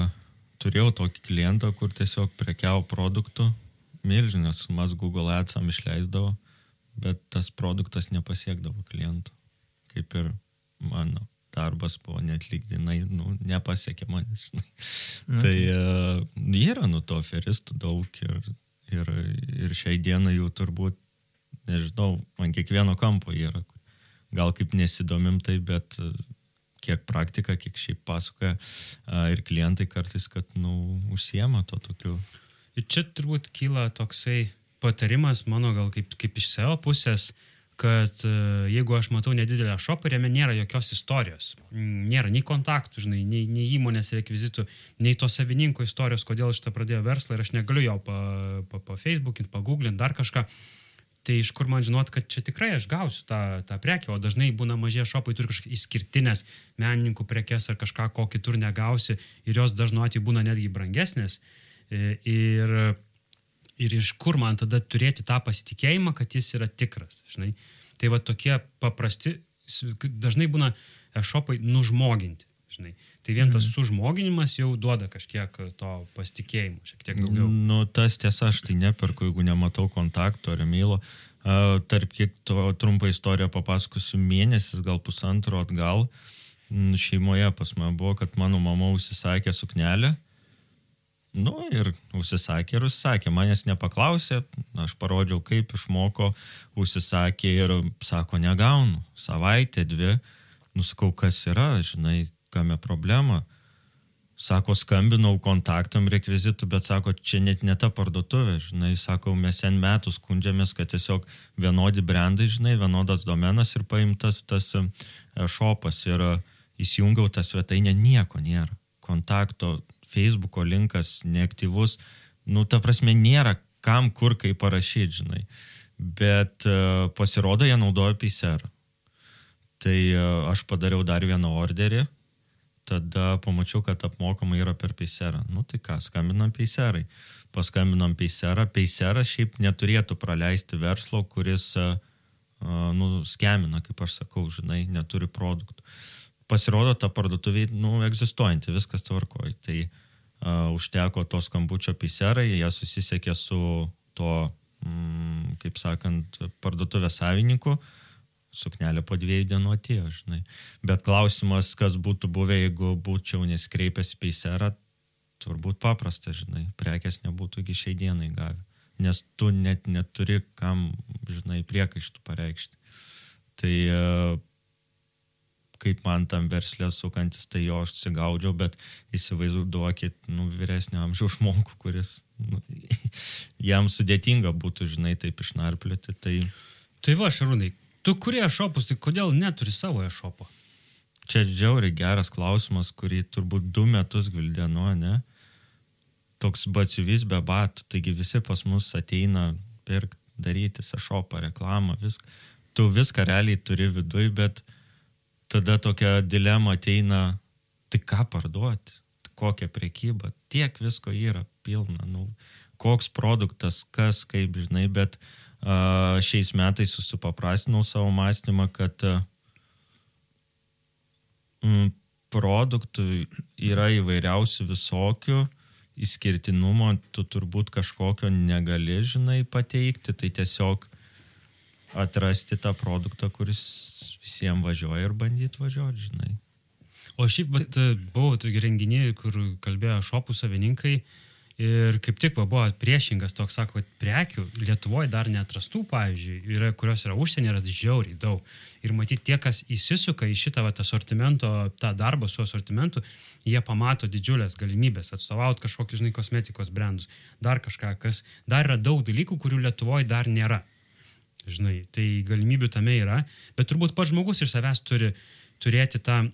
Speaker 3: turėjau tokį klientą, kur tiesiog prekiavo produktų, milžinės sumas Google Adsam išleisdavo, bet tas produktas nepasiekdavo klientų, kaip ir mano darbas buvo netlygdinai, nu, nepasiekė manęs, žinai. Okay. Tai uh, yra nu to aferistų daug ir, ir, ir šiai dienai jų turbūt, nežinau, man kiekvieno kampo yra, gal kaip nesidomim tai, bet e, kiek praktika, kiek šiaip pasakoja ir klientai kartais, kad, nu, užsiema to tokiu.
Speaker 2: Ir čia turbūt kyla toksai patarimas mano gal kaip, kaip iš savo pusės, kad e, jeigu aš matau nedidelę šopą jame nėra jokios istorijos, nėra nei kontaktų, žinai, nei, nei įmonės rekvizitų, nei to savininko istorijos, kodėl šitą pradėjo verslą ir aš negaliu jo pa, pa, pa Facebook'int, pagooglint, dar kažką, Tai iš kur man žinot, kad čia tikrai aš gausiu tą, tą prekę, o dažnai būna mažie šopai, turi kažkokias išskirtinės menininkų prekes ar kažką, ko kitur negausi ir jos dažnu atveju būna netgi brangesnės. E, ir, ir iš kur man tada turėti tą pasitikėjimą, kad jis yra tikras. Žinai? Tai va tokie paprasti, dažnai būna šopai nužmoginti. Žinai. Tai vien tas mhm. sužmoginimas jau duoda kažkiek to pasitikėjimo, šiek tiek daugiau.
Speaker 3: Nu, tas tiesa, aš tai neperku, jeigu nematau kontakto ar emylo. Uh, tarp kiek to trumpą istoriją papasakosiu, mėnesis, gal pusantro atgal šeimoje pas mane buvo, kad mano mama užsisakė suknelę. Nu ir užsisakė ir užsisakė, manęs nepaklausė, aš parodžiau, kaip išmoko, užsisakė ir sako, negaunu, savaitę, dvi, nusakau, kas yra, žinai, kame problema. Sako, skambinau kontaktam rekvizitų, bet sako, čia net ne ta parduotuvė, žinai, sako, mes sen metų skundžiamės, kad tiesiog vienodi brandai, žinai, vienodas domenas ir paimtas tas e, šopas ir e, įsijungiau tą svetainę, nieko nėra. Kontakto, Facebooko linkas neaktyvus, nu, ta prasme, nėra kam, kur, kaip parašyti, žinai. Bet uh, pasirodo, jie naudoja Pacerą. Tai aš padariau dar vieną orderį, tada pamačiau, kad apmokama yra per peiserą. Nu tai ką, skambinam peiserai. Paskambinam peiserą. Peiseras šiaip neturėtų praleisti verslo, kuris, uh, nu, skemina, kaip aš sakau, žinai, neturi produktų. Pasirodo, ta parduotuvė, nu, egzistuojanti, viskas tvarkoji. Tai uh, užteko to skambučio peiserai, jie susisiekė su to, mm, kaip sakant, parduotuvės savininku. Uh, suknelė po dviejų dienų atėjo, žinai. Bet klausimas, kas būtų buvę, jeigu būčiau neskreipęs peiserą, turbūt paprasta, žinai, prekės nebūtų iki šiai dienai gavę. Nes tu net neturi kam, žinai, priekaištų pareikšti. Tai e, kaip man tam verslė sukantis, tai jo aš sigaudžiau, bet įsivaizduokit, nu, vyresnio amžiaus žmogų, kuris, nu, jam sudėtinga būtų, žinai, taip išnarplioti. Tai...
Speaker 2: Tai va, Šarūnai, Tu kurie šopus, tai kodėl neturi savo šopo?
Speaker 3: Čia džiauri geras klausimas, kurį turbūt du metus gvildenu, ne? Toks batsiuvys be batų, taigi visi pas mus ateina pirkti, daryti sešopą, reklamą, viską. Tu viską realiai turi viduj, bet tada tokia dilema ateina, tai ką parduoti, kokią prekybą, tiek visko yra pilna, nu, koks produktas, kas, kaip, žinai, bet uh, šiais metais susipaprastinau savo mąstymą, kad uh, produktų yra įvairiausių visokių, išskirtinumo tu turbūt kažkokio negali, žinai, pateikti, tai tiesiog atrasti tą produktą, kuris visiems važiuoja ir bandyti važiuoti, žinai.
Speaker 2: O šiaip, bet buvo tokie renginiai, kur kalbėjo šopų savininkai ir kaip tik va, buvo priešingas toks, sako, prekių Lietuvoje dar netrastų, pavyzdžiui, yra, kurios yra užsienio, yra žiauriai daug. Ir matyti tie, kas įsisuka į šitą va, asortimento, tą darbą su asortimentu, jie pamato didžiulės galimybės atstovauti kažkokius, žinai, kosmetikos brandus, dar kažką, kas dar yra daug dalykų, kurių Lietuvoje dar nėra. Žinai, tai galimybių tame yra, bet turbūt pats žmogus iš savęs turi turėti tą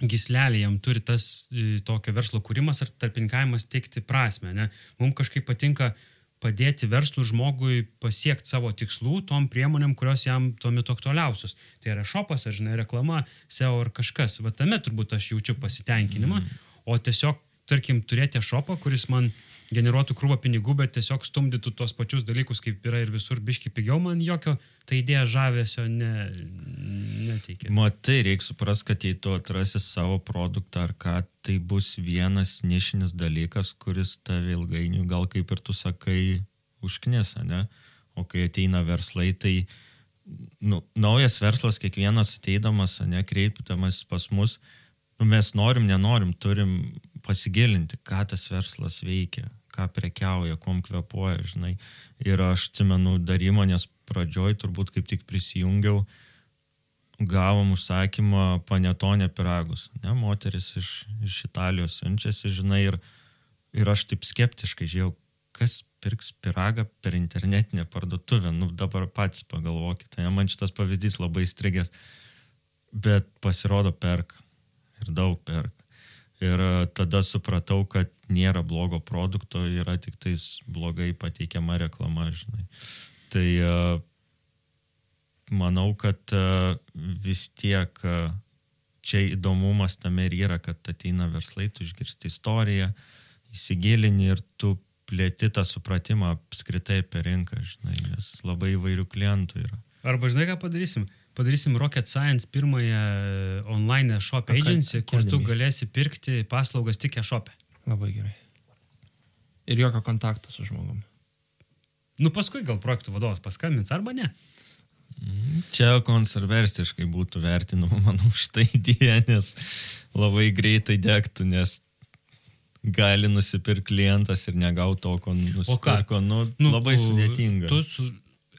Speaker 2: gislelį, jam turi tas e, tokio verslo kūrimas ar tarpininkavimas teikti prasme. Ne? Mums kažkaip patinka padėti verslų žmogui pasiekti savo tikslų tom priemonėm, kurios jam tuo metu aktualiausios. Tai yra šopas, ar žinai, reklama, SEO ar kažkas. Va tame turbūt aš jaučiu pasitenkinimą, mm. o tiesiog, tarkim, turėti šopą, kuris man generuotų krūvą pinigų, bet tiesiog stumdytų tos pačius dalykus, kaip yra ir visur biški pigiau, man jokio ta idėja žavesio ne, neteikia.
Speaker 3: Matai, reikia suprasti, kad jei tu atrasi savo produktą ar ką, tai bus vienas nišinis dalykas, kuris tave ilgainiui, gal kaip ir tu sakai, užknisa, ne? O kai ateina verslai, tai nu, naujas verslas, kiekvienas ateidamas, ne, kreiptamas pas mus, nu, mes norim, nenorim, turim pasigilinti, ką tas verslas veikia, ką prekiauja, kuom kvepuoja, žinai. Ir aš atsimenu, dar įmonės pradžioj turbūt kaip tik prisijungiau, gavom užsakymą panetonę piragus. Ne, moteris iš, iš Italijos siunčiasi, žinai, ir, ir aš taip skeptiškai žiūrėjau, kas pirks piragą per internetinę parduotuvę. Nu, dabar patys pagalvokite, man šitas pavyzdys labai strigęs. Bet pasirodo perka. Ir daug perka. Ir e, tada supratau, kad nėra blogo produkto, yra tik tais blogai pateikiama reklama, žinai. Tai e, manau, kad e, vis tiek čia įdomumas tame ir yra, kad ateina verslai, tu išgirsti istoriją, įsigilini ir tu plėti tą supratimą apskritai apie rinką, žinai, nes labai įvairių klientų yra.
Speaker 2: Arba žinai, ką padarysim? padarysim Rocket Science pirmąją online shop agency, kur tu galėsi pirkti paslaugas tik e-shop'e.
Speaker 4: Labai gerai. Ir jokio kontakto su žmogumi.
Speaker 2: Nu paskui gal projektų vadovas paskambins arba ne.
Speaker 3: Čia konserversiškai būtų vertinama, manau, šitą idėją, nes labai greitai degtų, nes gali nusipirkti klientas ir negauti to, ko nusipirko. Nu, nu, labai sudėtinga.
Speaker 2: Tu su,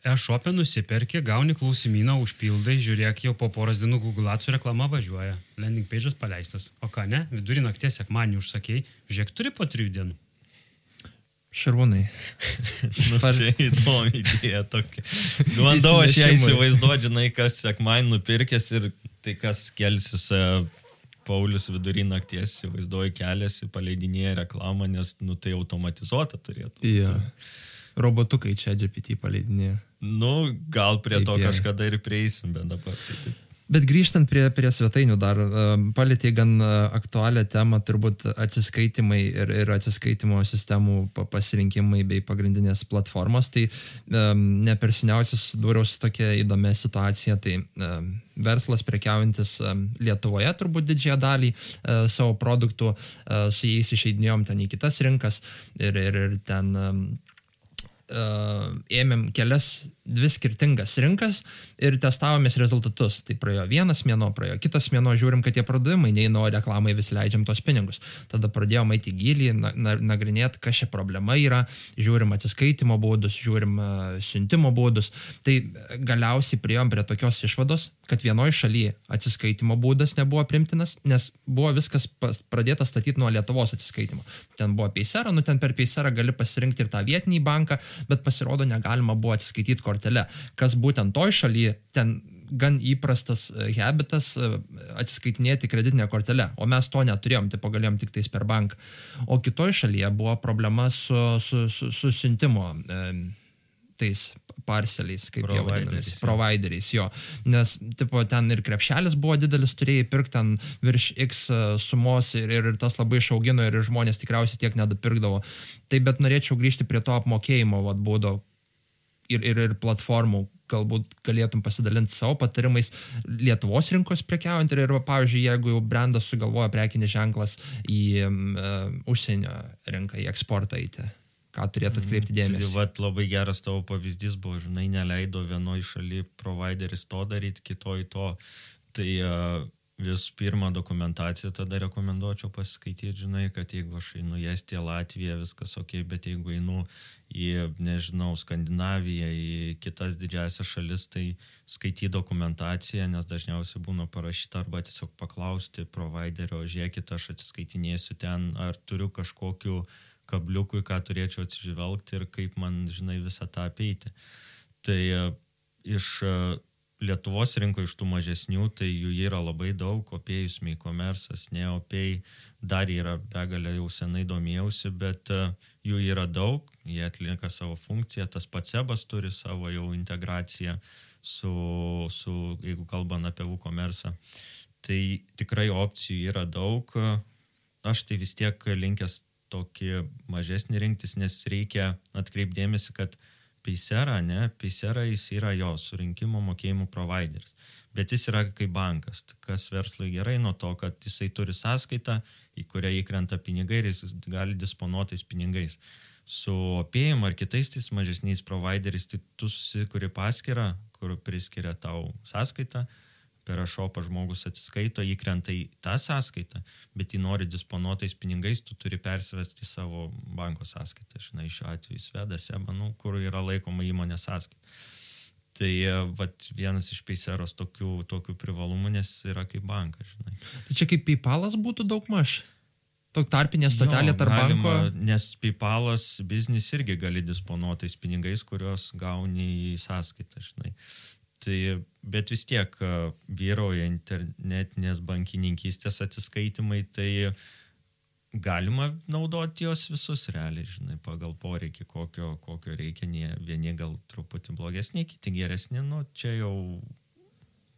Speaker 2: e-shop'e nusiperki, gauni klausimyną, užpildai, žiūrėk, jau po poros dienų Google Ads reklama važiuoja, landing page'as paleistas. O ką ne, vidurį nakties sekmanį užsakėjai, žiūrėk, turi po trijų dienų.
Speaker 4: Šarūnai.
Speaker 3: nu, Par... Čia įdomi idėja tokia. Bandau aš ją įsivaizduoti, žinai, kas sekmanį nupirkęs ir tai kas kelsis e, Paulius vidurį nakties įsivaizduoja keliasi, paleidinėja reklamą, nes nu, tai automatizuota turėtų.
Speaker 4: Yeah robotukai čia GPT paleidinėja.
Speaker 3: Nu, gal prie to kažkada ir prieisim, bet dabar. Tai taip.
Speaker 4: Bet grįžtant prie, prie svetainių dar, palėtė gan aktualią temą, turbūt atsiskaitimai ir, ir atsiskaitimo sistemų pasirinkimai bei pagrindinės platformos. Tai um, ne per seniausiai susidūriau su tokia įdomia situacija. Tai um, verslas prekiaujantis um, Lietuvoje turbūt didžiąją dalį uh, savo produktų, uh, su jais išeidinėjom ten į kitas rinkas ir, ir, ir ten um, uh, ėmėm kelias dvi skirtingas rinkas ir testavomės rezultatus. Tai praėjo vienas mėno, praėjo kitas mėno, žiūrim, kad tie pardavimai neįno reklamai vis leidžiam tos pinigus. Tada pradėjome eiti gilį, na, na, nagrinėti, kas čia problema yra, žiūrim atsiskaitimo būdus, žiūrim uh, siuntimo būdus. Tai galiausiai priejom prie tokios išvados, kad vienoje šalyje atsiskaitimo būdas nebuvo primtinas, nes buvo viskas pas, pradėta statyti nuo Lietuvos atsiskaitimo. Ten buvo Peisera, nu ten per Peiserą gali pasirinkti ir tą vietinį banką, bet pasirodo negalima buvo atsiskaityti kortelę. Kas būtent toj šalyje, ten gan įprastas e, habitas e, atsiskaitinėti kreditinę kortelę, o mes to neturėjom, tai pagalėjom tik tais per banką. O kitoj šalyje buvo problema su, su, su, su siuntimo. E, tais parceliais, kaip jie vadinasi, provideriais, jo. Nes, tipo, ten ir krepšelis buvo didelis, turėjai pirkti ten virš X e, sumos ir, ir tas labai išaugino ir žmonės tikriausiai tiek nedapirkdavo. Tai bet norėčiau grįžti prie to apmokėjimo, vad būdo ir, ir, ir platformų, galbūt galėtum pasidalinti savo patarimais Lietuvos rinkos prekiaujant ir, ir pavyzdžiui, jeigu jau brandas sugalvoja prekinis ženklas į um, užsienio rinką, į eksportą eiti, ką turėtų atkreipti
Speaker 3: Tai
Speaker 4: dėmesį.
Speaker 3: vat labai geras tavo pavyzdys buvo, žinai, neleido vienoje šalyje provideris to daryti, kitoje to. Tai a, visų pirma dokumentaciją tada rekomenduočiau pasiskaityti, žinai, kad jeigu aš einu į Estiją, Latviją, viskas ok, bet jeigu einu į, nežinau, Skandinaviją, į kitas didžiasias šalis, tai skaityti dokumentaciją, nes dažniausiai būna parašyta arba tiesiog paklausti providerio, žiūrėkit, aš atsiskaitinėsiu ten, ar turiu kažkokiu kabliukui, ką turėčiau atsižvelgti ir kaip man, žinai, visą tą apeiti. Tai e, iš e, Lietuvos rinko iš tų mažesnių, tai jų yra labai daug, opėjus, e-commerce'as, neopėjai, dar yra begalė, jau senai domėjausi, bet e, jų yra daug, jie atlieka savo funkciją, tas pats sebas turi savo jau integraciją su, su jeigu kalbant apie e-commerce. Tai tikrai opcijų yra daug, aš tai vis tiek linkęs tokį mažesnį rinktis, nes reikia atkreipdėmėsi, kad Paisera, ne, Paisera jis yra jo surinkimo mokėjimų provideris, bet jis yra kaip bankas, kas verslui gerai nuo to, kad jisai turi sąskaitą, į kurią įkrenta pinigai ir jis gali disponuotais pinigais. Su opėjimu ar kitais tais mažesniais provideriais, tai tu susikuri paskirą, kur priskiria tau sąskaitą, per ašopą žmogus atsiskaito, įkrenta į tą sąskaitą, bet jį nori disponuotais pinigais, tu turi persivesti savo banko sąskaitą. Žinai, šiuo atveju sveda seba, nu, kur yra laikoma įmonės sąskaita. Tai e, vat, vienas iš peiseros tokių, tokių privalumų, nes yra kaip bankas, žinai.
Speaker 4: Tai čia kaip PayPalas būtų daug maž. Tok tarpinė stotelė tarp banko.
Speaker 3: Nes PayPalas biznis irgi gali disponuotais pinigais, kuriuos gauni į sąskaitą, žinai. Tai, bet vis tiek a, vyrauja internetinės bankininkystės atsiskaitimai, tai galima naudoti juos visus realiai, žinai, pagal poreikį, kokio, kokio reikia, vieni gal truputį blogesni, kiti geresni, nu čia jau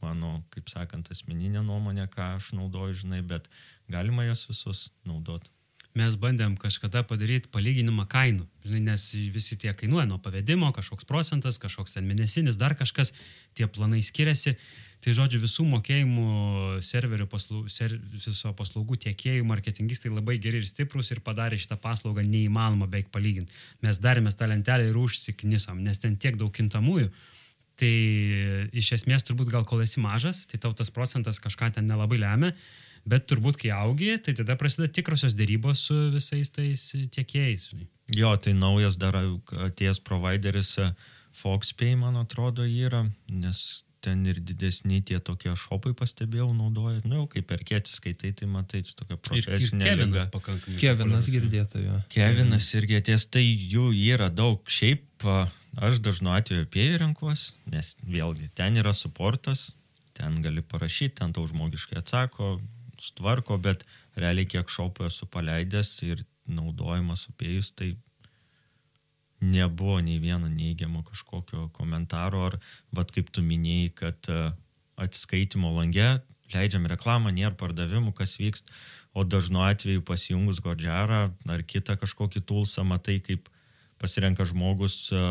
Speaker 3: mano, kaip sakant, asmeninė nuomonė, ką aš naudoju, žinai, bet galima juos visus naudoti.
Speaker 2: Mes bandėm kažkada padaryti palyginimą kainų, žinai, nes visi tie kainuoja nuo pavedimo, kažkoks procentas, kažkoks ten mėnesinis, dar kažkas, tie planai skiriasi. Tai žodžiu, visų mokėjimų serverių, paslaugų, ser, viso paslaugų tiekėjų, marketingistai labai geri ir stiprus ir padarė šitą paslaugą neįmanoma beveik palyginti. Mes darėme tą lentelę ir užsiknisom, nes ten tiek daug kintamųjų. Tai iš esmės turbūt gal kol esi mažas, tai tau tas procentas kažką ten nelabai lemia, bet turbūt kai augi, tai tada prasideda tikrosios dėrybos su visais tais tiekėjais.
Speaker 3: Jo, tai naujas dar atėjęs provideris e, FoxPay, man atrodo, yra, nes ten ir didesni tie tokie šopai pastebėjau naudoja. Nu, jau kaip per kėtis skaitai, tai matai, čia tokia
Speaker 2: Ir, ir
Speaker 3: profesinė
Speaker 2: Kevinas pakankamai.
Speaker 4: Kevinas girdėtojo.
Speaker 3: Kevinas irgi atėjęs, tai jų yra daug. Šiaip a, aš dažnu atveju apie renkuos, nes vėlgi ten yra suportas, ten gali parašyti, ten tau žmogiškai atsako, sutvarko, bet realiai kiek šopų esu paleidęs ir naudojimas upėjus, tai nebuvo nei vieno neigiamo kažkokio komentaro, ar, vad kaip tu minėjai, kad e, atsiskaitimo lange leidžiam reklamą, nėra pardavimų, kas vyksta, o dažnu atveju pasijungus godžiarą ar kitą kažkokį tulsą, matai, kaip pasirenka žmogus e,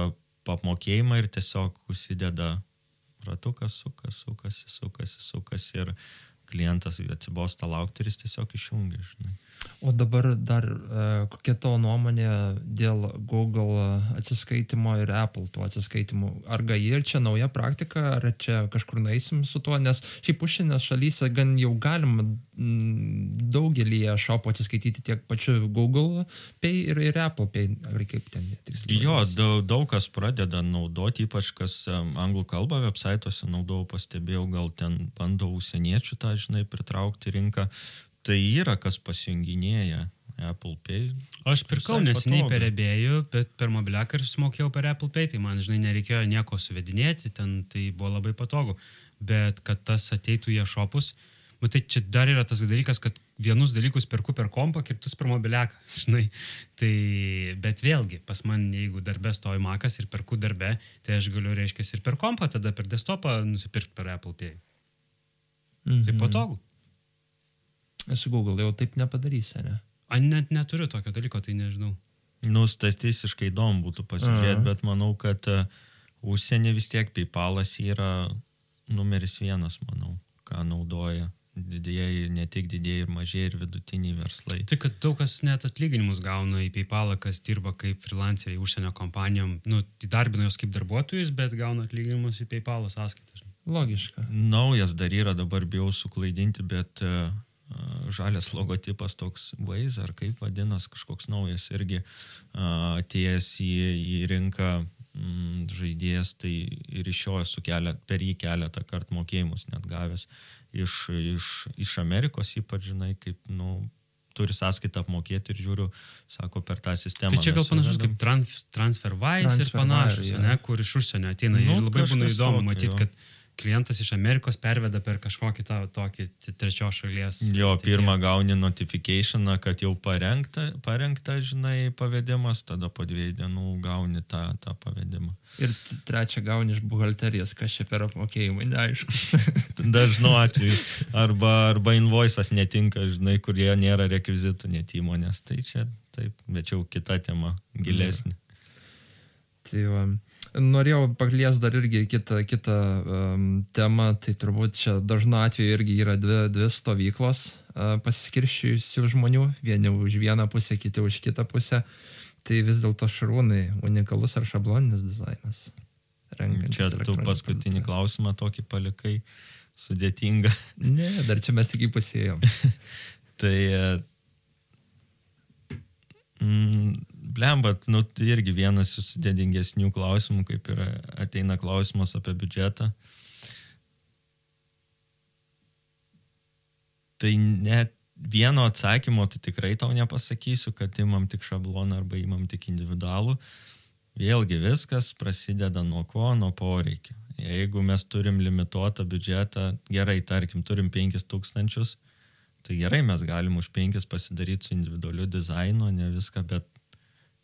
Speaker 3: apmokėjimą ir tiesiog užsideda ratukas, sukas, sukasi, sukasi, sukasi ir klientas atsibosta laukti ir jis tiesiog išjungia, žinai.
Speaker 4: O dabar dar e, kokia tavo nuomonė dėl Google atsiskaitimo ir Apple tų atsiskaitimų? Ar gai ir čia nauja praktika, ar čia kažkur naisim su tuo? Nes šiaip užsienio šalyse gan jau galima mm, daugelį šopų atsiskaityti tiek pačiu Google Pay ir, ir Apple Pay. Ar kaip ten tiksliai?
Speaker 3: Jo, daug, daug kas pradeda naudoti, ypač kas anglų kalbą websaituose naudojau, pastebėjau, gal ten bando užsieniečių tą, žinai, pritraukti rinką. Tai yra, kas pasijunginėja Apple Pay.
Speaker 2: Aš pirkau neseniai per ebėjų, bet per mobiliaką ir sumokėjau per Apple Pay, tai man, žinai, nereikėjo nieko suvedinėti, ten tai buvo labai patogu. Bet kad tas ateitų į šopus, Matai, čia dar yra tas dalykas, kad vienus dalykus perku per kompą, kitus per mobiliaką, žinai. Tai, bet vėlgi, pas man, jeigu darbė stovi makas ir perku darbę, tai aš galiu, reiškia, ir per kompą, tada per desktopą nusipirkti per Apple Pay. Mhm. Tai patogu.
Speaker 4: Su Google jau taip nepadarysi, ne?
Speaker 2: A, net neturiu tokio dalyko, tai nežinau.
Speaker 3: Nu, statistiškai įdomu būtų pasižiūrėti, bet manau, kad uh, užsienį vis tiek PayPalas yra numeris vienas, manau, ką naudoja didėjai, ne tik didėjai ir mažieji ir vidutiniai verslai.
Speaker 2: Tai kad daug kas net atlyginimus gauna į PayPalą, kas dirba kaip freelanceriai užsienio kompanijom, nu, įdarbina jos kaip darbuotojus, bet gauna atlyginimus į PayPalą sąskaitas.
Speaker 4: Logiška.
Speaker 3: Naujas dar yra, dabar bijau suklaidinti, bet uh, žalias logotipas toks Waze, ar kaip vadinas, kažkoks naujas irgi uh, atėjęs į, į rinką mm, žaidėjas, tai ir iš jo esu kelia, per jį keletą kartų mokėjimus net gavęs iš, iš, iš Amerikos, ypač žinai, kaip, nu, turi sąskaitą apmokėti ir žiūriu, sako, per tą sistemą.
Speaker 2: Tai čia gal panašus kaip trans, TransferWise ir panašus, ja. ne, kur iš užsienio ateina. Nu, ir labai būna įdomu matyti, kad klientas iš Amerikos perveda per kažkokį tą tokį trečios šalies.
Speaker 3: Jo, tikėjimą. pirmą gauni notifikationą, kad jau parengta, parengta, žinai, pavedimas, tada po dviejų dienų gauni tą, tą pavedimą.
Speaker 4: Ir trečią gauni iš buhalterijos, kas čia per apmokėjimai, neaiškus.
Speaker 3: Dažnu atveju. Arba, arba invoice'as netinka, žinai, kurie nėra rekvizitų net įmonės. Tai čia taip, bet jau kita tema, gilesnė.
Speaker 4: Tai va. Norėjau paklies dar irgi kitą, kitą um, temą, tai turbūt čia dažnu atveju irgi yra dvi, dvi stovyklos uh, pasiskirščiusių žmonių, vieni už vieną pusę, kiti už kitą pusę. Tai vis dėlto šarūnai unikalus ar šabloninis dizainas.
Speaker 3: Čia tu paskutinį klausimą tokį palikai sudėtingą.
Speaker 4: Ne, dar čia mes iki pusėjom.
Speaker 3: tai mm, blemba, nu, tai irgi vienas iš sudėdingesnių klausimų, kaip ir ateina klausimas apie biudžetą. Tai net vieno atsakymo tai tikrai tau nepasakysiu, kad imam tik šabloną arba imam tik individualų. Vėlgi viskas prasideda nuo ko, nuo poreikio. Jeigu mes turim limituotą biudžetą, gerai, tarkim, turim 5000, tai gerai, mes galim už 5 pasidaryti su individualiu dizainu, ne viską, bet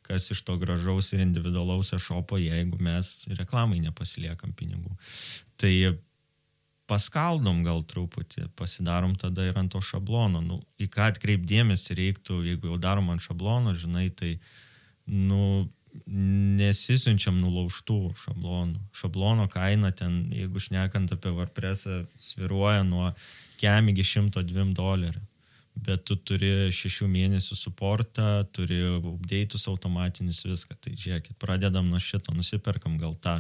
Speaker 3: kas iš to gražaus ir individualaus e-shopo, jeigu mes reklamai nepasiliekam pinigų. Tai paskaldom gal truputį, pasidarom tada ir ant to šablono. Nu, į ką atkreipdėmėsi reiktų, jeigu jau darom ant šablono, žinai, tai, nu, nesisiunčiam nulauštų šablonų. Šablono kaina ten, jeigu šnekant apie WordPress'ą, sviruoja nuo kem iki 102 dolerių bet tu turi šešių mėnesių suportą, turi update'us automatinius viską. Tai žiūrėkit, pradedam nuo šito, nusiperkam gal tą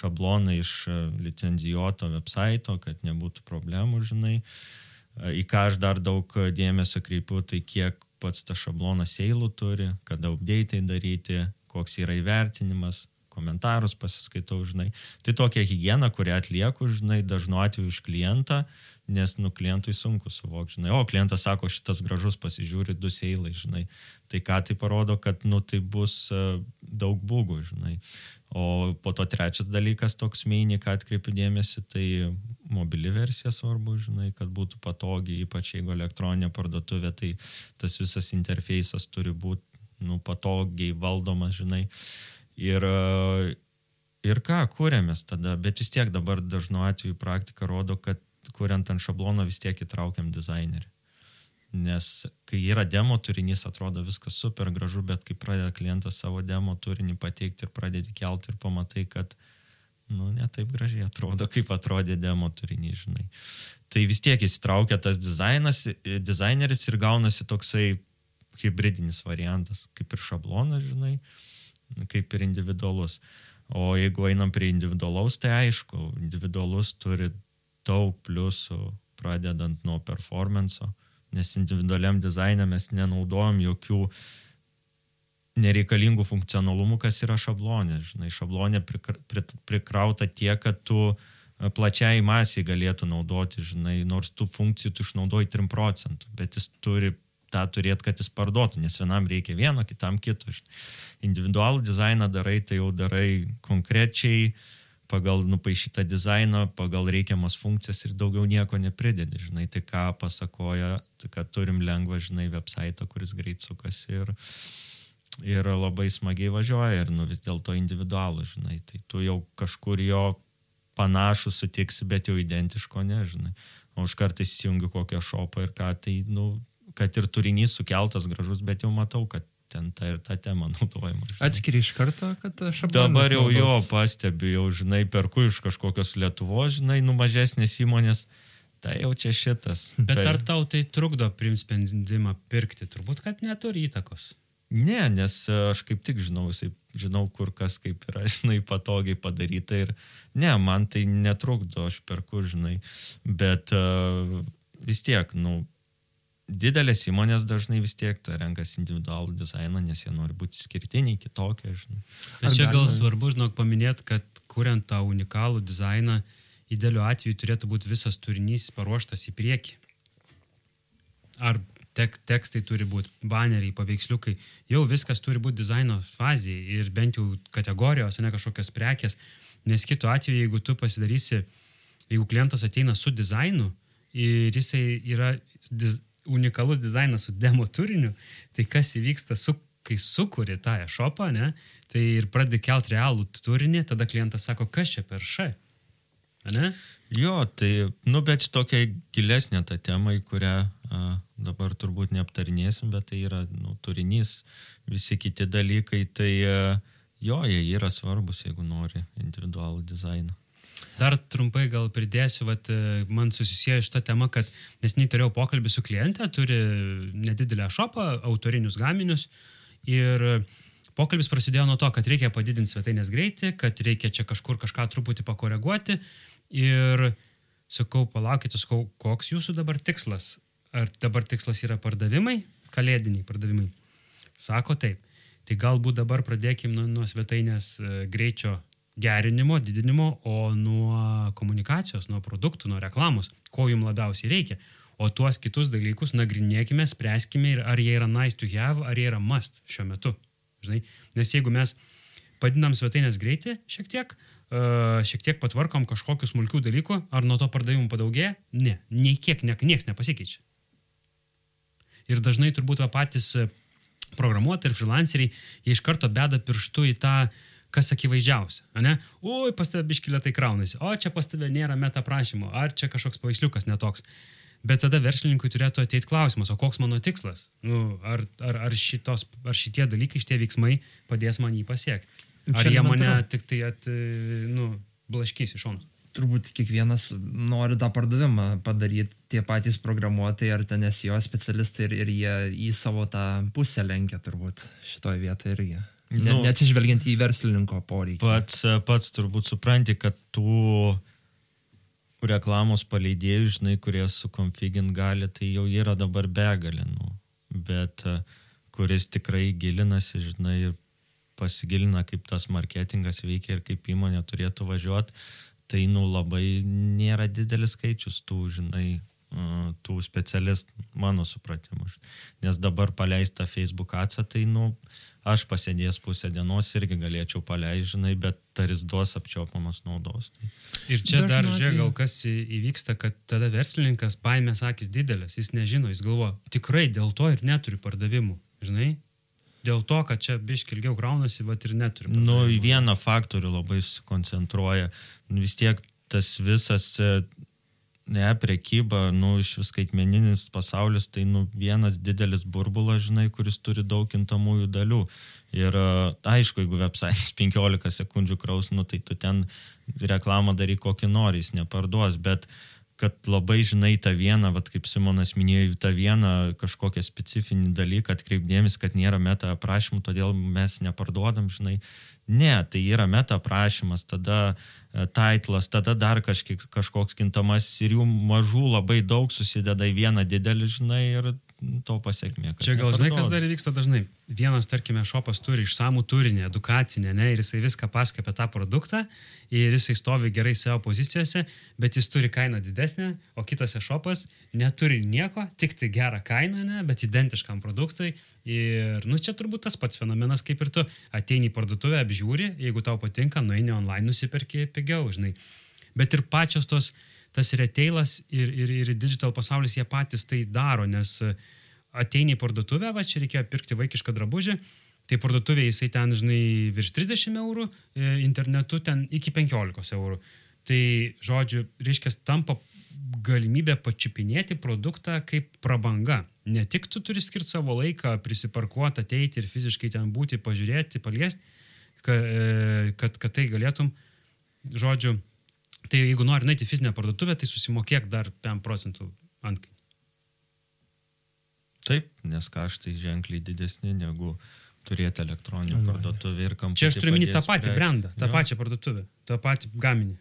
Speaker 3: šabloną iš e, licenzijuoto website, kad nebūtų problemų, žinai. E, į ką aš dar daug dėmesio kreipiu, tai kiek pats tas šablonas eilų turi, kada update'ai daryti, koks yra įvertinimas, komentarus pasiskaitau, žinai. Tai tokia higiena, kurią atlieku, žinai, dažnu atveju iš klientą, nes, nu, klientui sunku suvokti, žinai, o klientas sako, šitas gražus, pasižiūri du seilai, žinai, tai ką tai parodo, kad, nu, tai bus uh, daug būgų, žinai. O po to trečias dalykas, toks meinį, ką atkreipiu dėmesį, tai mobili versija svarbu, žinai, kad būtų patogi, ypač jeigu elektroninė parduotuvė, tai tas visas interfejsas turi būti, nu, patogiai valdomas, žinai. Ir, ir ką, kūrėmės tada, bet vis tiek dabar dažnu atveju praktika rodo, kad kuriant ant šablono vis tiek įtraukiam dizainerį. Nes kai yra demo turinys, atrodo viskas super gražu, bet kai pradeda klientas savo demo turinį pateikti ir pradedi kelti ir pamatai, kad, nu, ne taip gražiai atrodo, kaip atrodė demo turinys, žinai. Tai vis tiek įsitraukia tas dizainas, dizaineris ir gaunasi toksai hybridinis variantas, kaip ir šablonas, žinai, kaip ir individualus. O jeigu einam prie individualaus, tai aišku, individualus turi daug pliusų, pradedant nuo performanso, nes individualiam dizainė mes nenaudojam jokių nereikalingų funkcionalumų, kas yra šablonė. Žinai, šablonė prikrauta tiek, kad tu e, plačiai masiai galėtų naudoti, žinai, nors tų funkcijų tu išnaudoji 3 procentų, bet jis turi tą turėti, kad jis parduotų, nes vienam reikia vieno, kitam kito. Individualų dizainą darai, tai jau darai konkrečiai pagal nupaišytą dizainą, pagal reikiamas funkcijas ir daugiau nieko nepridedi, žinai, tai ką pasakoja, tai kad turim lengvą, žinai, website, kuris greit sukasi ir, ir labai smagiai važiuoja ir nu vis dėlto individualų, žinai, tai tu jau kažkur jo panašų sutiksi, bet jau identiško, nežinai. O aš kartais įsijungiu kokią šopą ir ką, tai, nu, kad ir turinys sukeltas gražus, bet jau matau, kad ten ta ir ta tema naudojama.
Speaker 4: Atskiri iš karto, kad šablonas.
Speaker 3: Dabar jau jo
Speaker 4: naudotas.
Speaker 3: pastebiu, jau žinai, perku iš kažkokios Lietuvos, žinai, nu mažesnės įmonės, tai jau čia šitas.
Speaker 2: Bet ar tau tai trukdo priimti sprendimą pirkti? Turbūt, kad neturi įtakos.
Speaker 3: Ne, nes e, aš kaip tik žinau, jisai, žinau, kur kas kaip yra, žinai, patogiai padaryta ir ne, man tai netrukdo, aš perku, žinai, bet uh, vis tiek, nu, didelės įmonės dažnai vis tiek ta renkasi individualų dizainą, nes jie nori būti skirtiniai, kitokie, žinai.
Speaker 2: Bet čia gal svarbu, žinok, paminėti, kad kuriant tą unikalų dizainą, idealiu atveju turėtų būti visas turinys paruoštas į priekį. Ar tek, tekstai turi būti, baneriai, paveiksliukai, jau viskas turi būti dizaino fazėje ir bent jau kategorijos, ne kažkokios prekės, nes kitu atveju, jeigu tu pasidarysi, jeigu klientas ateina su dizainu ir jisai yra diz, unikalus dizainas su demo turiniu, tai kas įvyksta, su, kai sukuri tą e-shopą, ne, tai ir pradedi kelt realų turinį, tada klientas sako, kas čia per š. Ne?
Speaker 3: Jo, tai, nu, bet tokia gilesnė ta tema, į kurią a, dabar turbūt neaptarinėsim, bet tai yra, nu, turinys, visi kiti dalykai, tai a, jo, jie yra svarbus, jeigu nori individualų dizainą.
Speaker 2: Dar trumpai gal pridėsiu, vat, e, man susisiejo šitą temą, kad nesnei turėjau pokalbį su kliente, turi nedidelę šopą, autorinius gaminius ir pokalbis prasidėjo nuo to, kad reikia padidinti svetainės greitį, kad reikia čia kažkur kažką truputį pakoreguoti ir sakau, palaukite, sakau, koks jūsų dabar tikslas? Ar dabar tikslas yra pardavimai, kalėdiniai pardavimai? Sako taip. Tai galbūt dabar pradėkim nuo, nuo svetainės e, greičio gerinimo, didinimo, o nuo komunikacijos, nuo produktų, nuo reklamos, ko jums labiausiai reikia. O tuos kitus dalykus nagrinėkime, spręskime ir ar jie yra nice to have, ar jie yra must šiuo metu. Žinai? Nes jeigu mes padinam svetainės greitį šiek tiek, uh, šiek tiek patvarkom kažkokius smulkių dalykų, ar nuo to pardavimų padaugėja? Ne, nei kiek, ne, nieks nepasikeičia. Ir dažnai turbūt patys programuotojai ir freelanceriai, jie iš karto beda pirštų į tą, kas akivaizdžiausia. Ne? Oi, pas tave biškilė tai kraunasi, o čia pas tave nėra meta prašymo, ar čia kažkoks paveiksliukas netoks. Bet tada verslininkui turėtų ateiti klausimas, o koks mano tikslas? Nu, ar, ar, ar, šitos, ar šitie dalykai, šitie veiksmai padės man jį pasiekti? Ar jie mane tik tai at, nu, blaškys iš šono?
Speaker 4: turbūt kiekvienas nori tą pardavimą padaryti, tie patys programuotojai ar ten SEO specialistai ir, ir jie į savo tą pusę lenkia turbūt šitoje vietoje irgi. Ne,
Speaker 3: Nu.
Speaker 4: neatsižvelgiant į verslininko poreikį.
Speaker 3: Pats, pats turbūt supranti, kad tų reklamos paleidėjų, žinai, kurie sukonfigint gali, tai jau yra dabar begalė, nu. bet e, kuris tikrai gilinasi, žinai, ir pasigilina, kaip tas marketingas veikia ir kaip įmonė turėtų važiuoti, tai, nu, labai nėra didelis skaičius tų, žinai, e, tų specialistų, mano supratimu. Nes dabar paleista Facebook atsą, tai, nu, aš pasėdėjęs pusę dienos irgi galėčiau paleisti, žinai, bet taris duos apčiopamas naudos. Tai.
Speaker 2: Ir čia
Speaker 4: Dažnu
Speaker 2: dar, žiūrėk, gal kas įvyksta, kad tada verslininkas paėmė sakys didelis, jis nežino, jis galvo, tikrai dėl to ir neturi pardavimų, žinai? Dėl to, kad čia biški ilgiau kraunasi, va ir neturi.
Speaker 3: Nu, į
Speaker 2: pardavimų.
Speaker 3: vieną faktorių labai susikoncentruoja. Vis tiek tas visas, e, ne, prekyba, nu, iš vis skaitmeninis pasaulis, tai, nu, vienas didelis burbulas, žinai, kuris turi daug kintamųjų dalių. Ir aišku, jeigu website 15 sekundžių kraus, nu, tai tu ten reklamą daryk kokį nori, jis neparduos, bet kad labai žinai tą vieną, vat, kaip Simonas minėjo, tą vieną kažkokią specifinį dalyką atkreipdėmis, kad nėra meta aprašymų, todėl mes neparduodam, žinai. Ne, tai yra meta aprašymas, tada e, titlas, tada dar kažkiek, kažkoks kintamasis ir jų mažų labai daug susideda į vieną didelį, žinai, ir to pasiekmė.
Speaker 2: Čia gal žinai, kas dar vyksta dažnai. Vienas, tarkime, šopas turi išsamų turinį, edukacinę, ne, ir jisai viską pasakoja apie tą produktą, ir jisai stovi gerai savo pozicijose, bet jis turi kainą didesnę, o kitas šopas neturi nieko, tik tai gerą kainą, ne, bet identiškam produktui. Ir, nu, čia turbūt tas pats fenomenas, kaip ir tu ateini į parduotuvę, apžiūri, jeigu tau patinka, nueini online, nusipirki pigiau, žinai. Bet ir pačios tos, tas retailas ir, ir, ir digital pasaulis, jie patys tai daro, nes e, ateini į parduotuvę, va čia reikėjo pirkti vaikišką drabužį, tai parduotuvė jisai ten, žinai, virš 30 eurų, e, internetu ten iki 15 eurų. Tai, žodžiu, reiškia, tampa galimybė pačiupinėti produktą kaip prabanga. Ne tik tu turi skirti savo laiką, prisiparkuoti, ateiti ir fiziškai ten būti, pažiūrėti, paliesti, kad, kad, kad tai galėtum, žodžiu, tai jeigu nori nueiti į fizinę parduotuvę, tai susimokėk dar 5 procentų ant.
Speaker 3: Taip, nes kaštai ženkliai didesni negu turėti elektroninį parduotuvę ir kampą.
Speaker 2: Čia aš turiu minėti tą patį brandą, tą pačią parduotuvę, tą patį gaminį.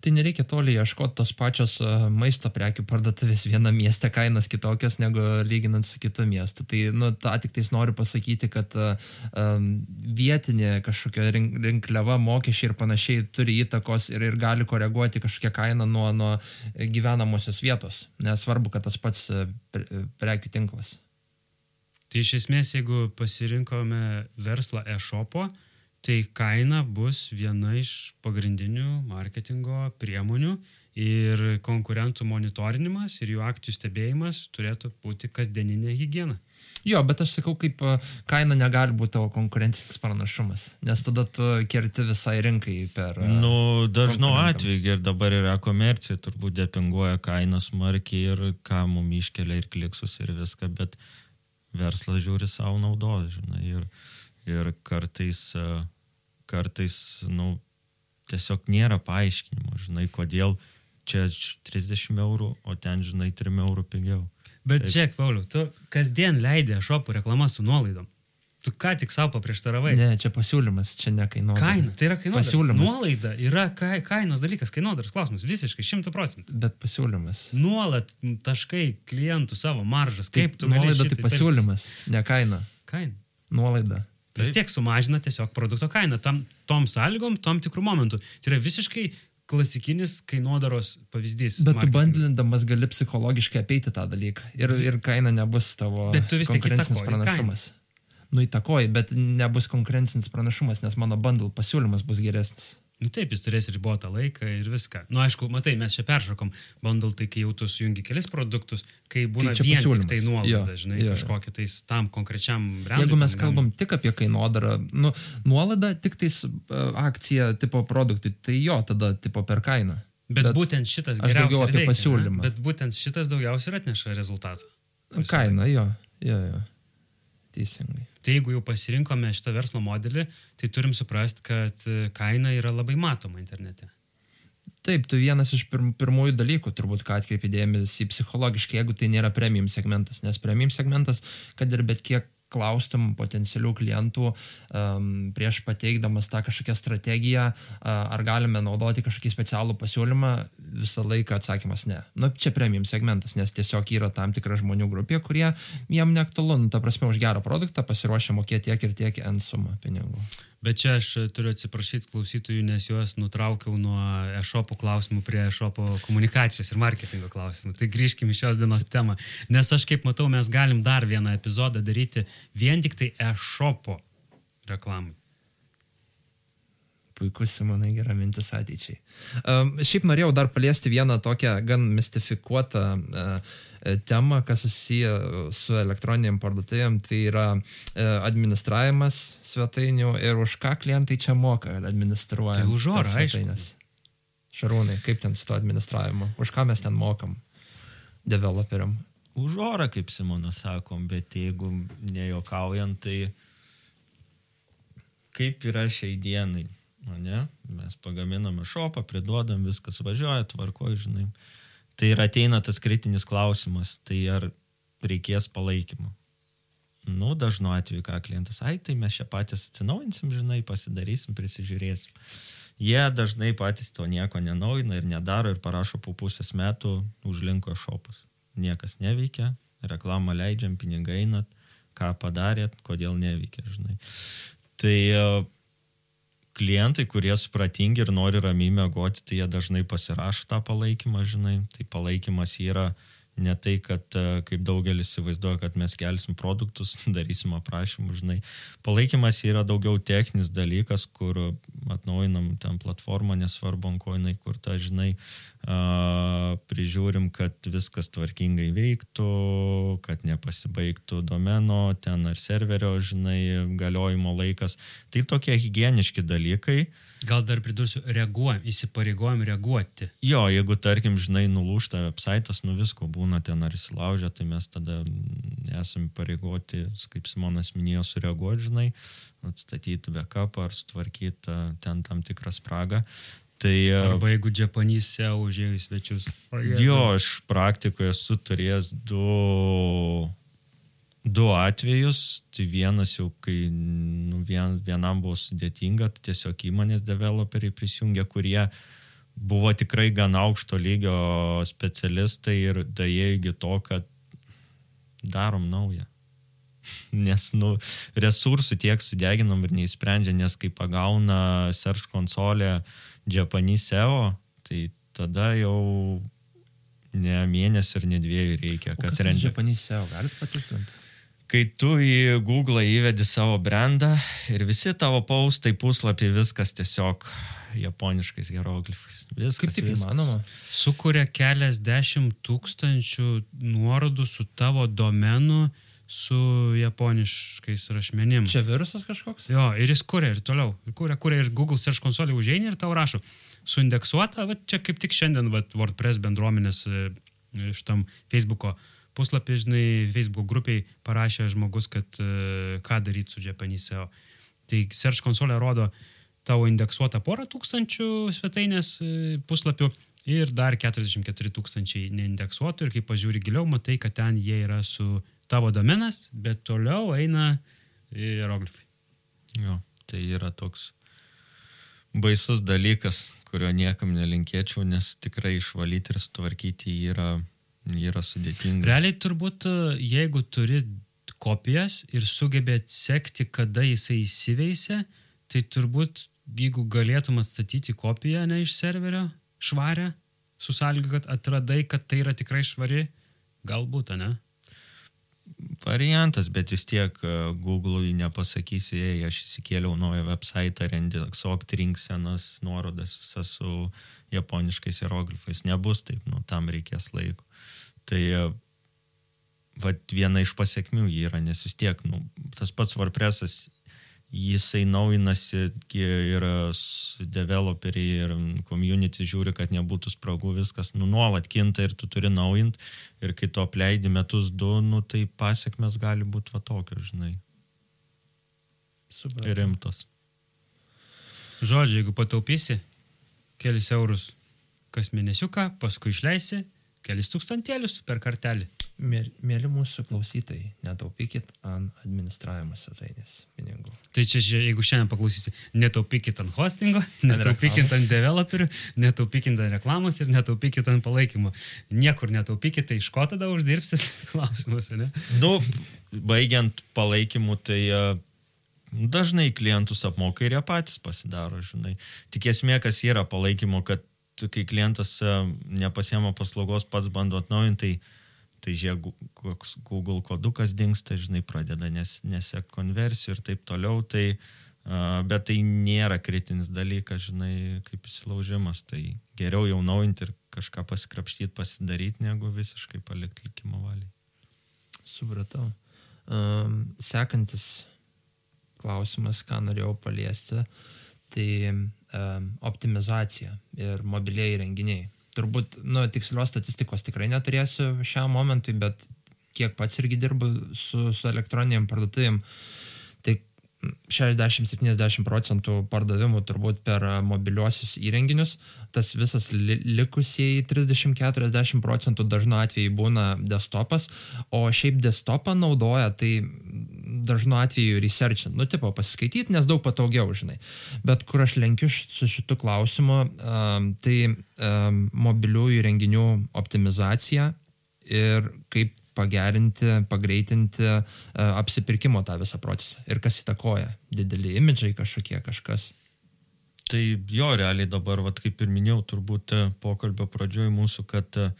Speaker 4: Tai nereikia toli ieškoti tos pačios e, maisto prekių parduotuvės viena mieste kainas kitokios negu lyginant su kitu miestu. Tai, nu, tą tik tais noriu pasakyti, kad um, vietinė kažkokia rink, rinkliava, mokesčiai ir panašiai turi įtakos ir, ir gali koreguoti kažkokią kainą nuo, nuo gyvenamosios vietos. Nesvarbu, kad tas pats pre, prekių tinklas.
Speaker 2: Tai iš esmės, jeigu pasirinkome verslą e-shopo, tai kaina bus viena iš pagrindinių marketingo priemonių ir konkurentų monitorinimas ir jų akcijų stebėjimas turėtų būti kasdieninė hygiena.
Speaker 4: Jo, bet aš sakau, kaip a, kaina negali būti tavo konkurencinis pranašumas, nes tada tu kerti visai rinkai per... a,
Speaker 3: Nu, dažnu atveju ir dabar yra komercija, turbūt depinguoja kainas smarkiai ir ką mum iškelia ir kliksus ir viską, bet verslas žiūri savo naudos, žinai, ir, ir kartais, e, kartais, nu, tiesiog nėra paaiškinimo, žinai, kodėl čia 30 eurų, o ten, žinai, 3 eurų pigiau.
Speaker 2: Bet
Speaker 3: Taip.
Speaker 2: žiūrėk, Pauliu, tu kasdien leidė šopų reklamas su nuolaidom. Tu ką tik savo paprieštaravai.
Speaker 4: Ne, čia pasiūlymas, čia nekainuoja.
Speaker 2: Kaina, tai yra kainodara.
Speaker 4: Pasiūlymas.
Speaker 2: Nuolaida yra kai, kainos dalykas, kainodaras klausimas, visiškai šimtų procentų.
Speaker 4: Bet pasiūlymas.
Speaker 2: Nuolat taškai klientų savo maržas, kaip tu gali
Speaker 4: nuolaida tai pasiūlymas, ne kaina.
Speaker 2: Kaina.
Speaker 4: Nuolaida.
Speaker 2: Vis tiek sumažina tiesiog produkto kainą tam, tom sąlygom, tom tikrų momentų. Tai yra visiškai klasikinis kainodaros pavyzdys.
Speaker 4: Bet tu
Speaker 2: marketingo.
Speaker 4: bandlindamas gali psichologiškai apeiti tą dalyką. Ir, ir kaina nebus tavo
Speaker 2: tu
Speaker 4: konkurencinis pranašumas. Nu įtakoji, bet nebus konkurencinis pranašumas, nes mano bundle pasiūlymas bus geresnis.
Speaker 2: Nu taip, jis turės ribotą laiką ir viską. Na, nu, aišku, matai, mes čia peršokom. Bundle tai, kai jau tu sujungi kelis produktus, kai būna
Speaker 4: čia
Speaker 2: vien tik
Speaker 4: pasiūlymas.
Speaker 2: tai nuolaida, žinai,
Speaker 4: jo, jo.
Speaker 2: kažkokia tais tam konkrečiam brandui.
Speaker 4: Jeigu mes kalbam tik apie kainodarą, nu, nuolaida tik tais uh, akcija tipo produktui, tai jo, tada tipo per kainą.
Speaker 2: Bet, bet būtent šitas
Speaker 4: aš daugiau apie
Speaker 2: veikia,
Speaker 4: pasiūlymą.
Speaker 2: ne? Bet būtent šitas daugiausiai ir atneša rezultatą.
Speaker 4: Kaina, jo, jo, jo. Teisingai.
Speaker 2: Tai jeigu jau pasirinkome šitą verslo modelį, tai turim suprasti, kad e, kaina yra labai matoma internete.
Speaker 4: Taip, tu vienas iš pirm, pirmųjų dalykų, turbūt, ką atkreipi dėmesį psichologiškai, jeigu tai nėra premium segmentas, nes premium segmentas, kad ir bet kiek klaustum potencialių klientų um, prieš pateikdamas tą kažkokią strategiją, uh, ar galime naudoti kažkokį specialų pasiūlymą, visą laiką atsakymas ne. Nu, čia premium segmentas, nes tiesiog yra tam tikra žmonių grupė, kurie jiem neaktualu, nu, ta prasme, už gerą produktą pasiruošę mokėti tiek ir tiek N sumą pinigų.
Speaker 2: Bet čia aš turiu atsiprašyti klausytojų, nes juos nutraukiau nuo e-shopų klausimų prie e-shopų komunikacijos ir marketingo klausimų. Tai grįžkime į šios dienos temą. Nes aš kaip matau, mes galim dar vieną epizodą daryti vien tik tai e-shopo reklamai.
Speaker 4: Puikus, Simonai, gera mintis ateičiai. Um, šiaip norėjau dar paliesti vieną tokią gan mistifikuotą uh, temą, kas susiję su elektroniniam parduotuvėm, tai yra uh, administravimas svetainių ir už ką klientai čia moka administruojant.
Speaker 2: Tai už orą, aišku.
Speaker 4: Šarūnai, kaip ten su to administravimu? Už ką mes ten mokam developeriam?
Speaker 3: Už orą, kaip Simonas sakom, bet jeigu nejuokaujant, tai kaip yra šiai dienai, ne? Mes pagaminame šopą, priduodam, viskas važiuoja, tvarkoju, žinai. Tai ir ateina tas kritinis klausimas, tai ar reikės palaikymo. Nu, dažnu atveju, ką klientas, ai, tai mes čia patys atsinaujinsim, žinai, pasidarysim, prisižiūrėsim. Jie dažnai patys to nieko nenaujina ir nedaro ir parašo po pusės metų užlinko šopas. Niekas neveikia, reklamą leidžiam, pinigai einat, ką padarėt, kodėl neveikia, žinai. Tai klientai, kurie supratingi ir nori ramiai mėgoti, tai jie dažnai pasirašo tą palaikymą, žinai. Tai palaikymas yra ne tai, kad e, kaip daugelis įsivaizduoja, kad mes kelsim produktus, darysim aprašymus, žinai. Palaikymas yra daugiau techninis dalykas, kur atnaujinam ten platformą, nesvarbu, ant ko jinai kurta, žinai, prižiūrim, kad viskas tvarkingai veiktų, kad nepasibaigtų domeno, ten ar serverio, žinai, galiojimo laikas. Tai tokie hygieniški dalykai.
Speaker 2: Gal dar pridursiu, reaguojam, įsipareigojam reaguoti.
Speaker 3: Jo, jeigu, tarkim, žinai, nulūšta websaitas, nu visko būna ten ar įsilaužia, tai mes tada esame pareigoti, kaip Simonas minėjo, sureaguoti, žinai, atstatyti backupą ar sutvarkyti ten tam tikrą spragą. Tai,
Speaker 2: Arba jeigu Japanese užėjo į svečius.
Speaker 3: Jo, aš praktikoje esu turėjęs du du atvejus. Tai vienas jau, kai nu, vien, vienam buvo sudėtinga, tai tiesiog įmonės developeriai prisijungė, kurie buvo tikrai gan aukšto lygio specialistai ir dėjai iki to, kad darom naują. Nes, nu, resursų tiek sudeginom ir neįsprendžia, nes kai pagauna Search konsolė Japanese SEO, tai tada jau ne mėnesį ir ne dviejų reikia, kad rendžia.
Speaker 4: Japanese SEO, galit patikslinti?
Speaker 3: Kai tu į Google įvedi savo brandą ir visi tavo paustai puslapį viskas tiesiog japoniškais hieroglifais. Viskas.
Speaker 4: Kaip tik
Speaker 3: viskas.
Speaker 4: įmanoma?
Speaker 2: Sukuria keliasdešimt tūkstančių nuorodų su tavo domenu su japoniškais rašmenim.
Speaker 4: Čia virusas kažkoks?
Speaker 2: Jo, ir jis kuria ir toliau. Kuria, kuria ir Google Search konsolė užeini ir tau rašo. Suindeksuota, va čia kaip tik šiandien va, WordPress bendruomenės e, šitam Facebook'o puslapį, žinai, Facebook grupiai parašė žmogus, kad e, ką daryti su Japanese SEO. Tai Search konsolė rodo tavo indeksuotą porą tūkstančių svetainės e, puslapių ir dar 44 tūkstančiai neindeksuotų ir kai pažiūri giliau, matai, kad ten jie yra su tavo domenas, bet toliau eina hieroglifai.
Speaker 3: Jo, tai yra toks baisus dalykas, kurio niekam nelinkėčiau, nes tikrai išvalyti ir sutvarkyti yra, yra sudėtinga.
Speaker 2: Realiai turbūt, jeigu turi kopijas ir sugebė atsekti, kada jisai įsiveisė, tai turbūt, jeigu galėtum atstatyti kopiją ne iš serverio, švarę, su sąlyga, kad atradai, kad tai yra tikrai švari, galbūt, ne?
Speaker 3: Variantas, bet vis tiek e, Google'ui nepasakysi, jei aš įsikėliau naują website ir indeksuok rinksenas nuorodas visas su japoniškais hieroglifais. Nebus taip, nu, tam reikės laiko. Tai e, vat, viena iš pasiekmių jį yra, nes vis tiek, nu, tas pats WordPress'as, jisai naujinasi ir developeriai ir community žiūri, kad nebūtų spragų, viskas nu, nuolat kinta ir tu turi naujint ir kai tu apleidi metus du, nu, tai pasiekmes gali būti va tokios, žinai,
Speaker 4: Super.
Speaker 3: rimtos.
Speaker 2: Žodžiu, jeigu pataupysi kelis eurus kas mėnesiuką, paskui išleisi kelis tūkstantėlius per kartelį.
Speaker 4: Mėly, mūsų klausytojai, netaupykit ant administravimo svetainės pinigų.
Speaker 2: Tai čia, jeigu šiandien paklausysi, netaupykit ant hostingo, netaupykit
Speaker 4: reklamos.
Speaker 2: ant developerių, netaupykit ant reklamos ir netaupykit ant palaikymo. Niekur netaupykit, tai iš ko tada uždirbsit klausimas, ne?
Speaker 3: Nu, baigiant palaikymu, tai e, dažnai klientus apmoka ir jie patys pasidaro, žinai. Tik esmė, kas yra palaikymo, kad tu, kai klientas e, nepasiema paslaugos, pats bando atnaujinti, tai, tai žiūrėk, koks Google kodukas dinksta, žinai, pradeda nes, nesek konversijų ir taip toliau, tai, uh, bet tai nėra kritinis dalykas, žinai, kaip įsilaužimas, tai geriau jau naujinti ir kažką pasikrapštyti, pasidaryti, negu visiškai palikti likimo valiai.
Speaker 4: Supratau. Um, sekantis klausimas, ką norėjau paliesti, tai um, optimizacija ir mobiliai renginiai. Turbūt, nu, tikslios statistikos tikrai neturėsiu šiam momentui, bet kiek pats irgi dirbu su, su elektroniniam parduotuvėm, tai 60-70 procentų pardavimų turbūt per mobiliuosius įrenginius, tas visas li likusieji 30-40 procentų dažnu atveju būna desktopas, o šiaip desktopą naudoja tai dažnu atveju researchint, nu, tipo pasiskaityti, nes daug patogiau, žinai. Bet kur aš lenkiu su šitu klausimu, um, tai um, mobiliųjų įrenginių optimizacija ir kaip pagerinti, pagreitinti uh, apsipirkimo tą visą procesą. Ir kas įtakoja? Dideli imidžai kažkokie, kažkas.
Speaker 3: Tai jo, realiai dabar, vat, kaip ir minėjau, turbūt e, pokalbio pradžioj mūsų, kad uh,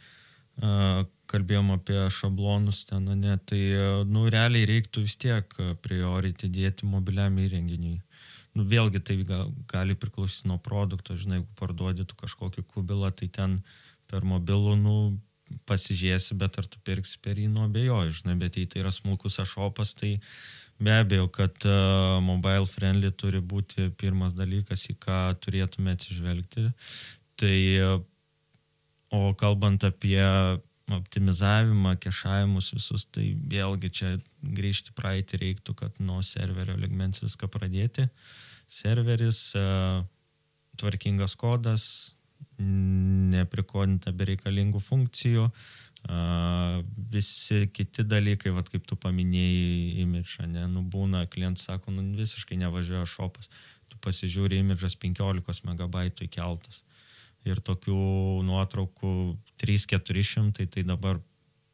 Speaker 3: kalbėjom apie šablonus ten, ne, tai, nu, realiai reiktų vis tiek priority dėti mobiliam įrenginiui. Nu, vėlgi tai gali priklausyti nuo produkto, žinai, jeigu parduodytų kažkokį kubilą, tai ten per mobilų, nu, pasižiūrėsi, bet ar tu pirksi per jį, nu, abejoju, žinai, bet jei tai yra smulkus ašopas, tai be abejo, kad uh, mobile friendly turi būti pirmas dalykas, į ką turėtume atsižvelgti. Tai, o kalbant apie optimizavimą, kešavimus visus, tai vėlgi čia grįžti praeitį reiktų, kad nuo serverio ligmens viską pradėti. Serveris, uh, tvarkingas kodas, neprikodinta bereikalingų funkcijų, visi kiti dalykai, vat, kaip tu paminėjai imidžą, ne, nu būna, klientas sako, nu visiškai nevažiuoja šopas, tu pasižiūri imidžas 15 MB įkeltas. Ir tokių nuotraukų 3-400, tai dabar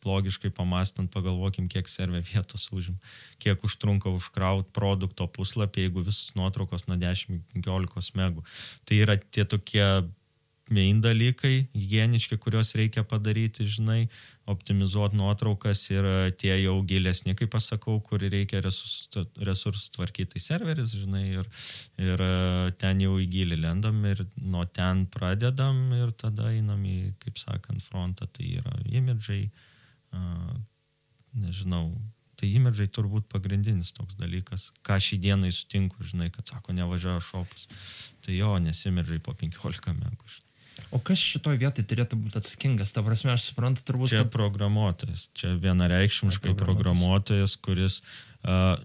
Speaker 3: logiškai pamastant pagalvokim, kiek servė vietos užim, kiek užtrunka užkrauti produkto puslapį, jeigu visus nuotraukos nuo 10-15 megų. Tai yra tie tokie main dalykai, hygieniški, kuriuos reikia padaryti, žinai, optimizuoti nuotraukas ir e, tie jau gilesni, kaip pasakau, kur reikia resursus, resursus tvarkyti, tai serveris, žinai, ir, ir e, ten jau į gilį lendam ir nuo ten pradedam ir tada einam į, kaip sakant, frontą, tai yra imidžai, uh, nežinau, tai imidžai turbūt pagrindinis toks dalykas, ką šį dieną sutinku, žinai, kad sako, nevažiuoja šopas. Tai jo, nes imidžai po 15 megų.
Speaker 4: O kas šitoje vietoje turėtų būti atsakingas? Ta prasme, aš suprantu, turbūt.
Speaker 3: Čia kad... programuotojas, čia vienareikšmiškai programuotojas, kuris uh,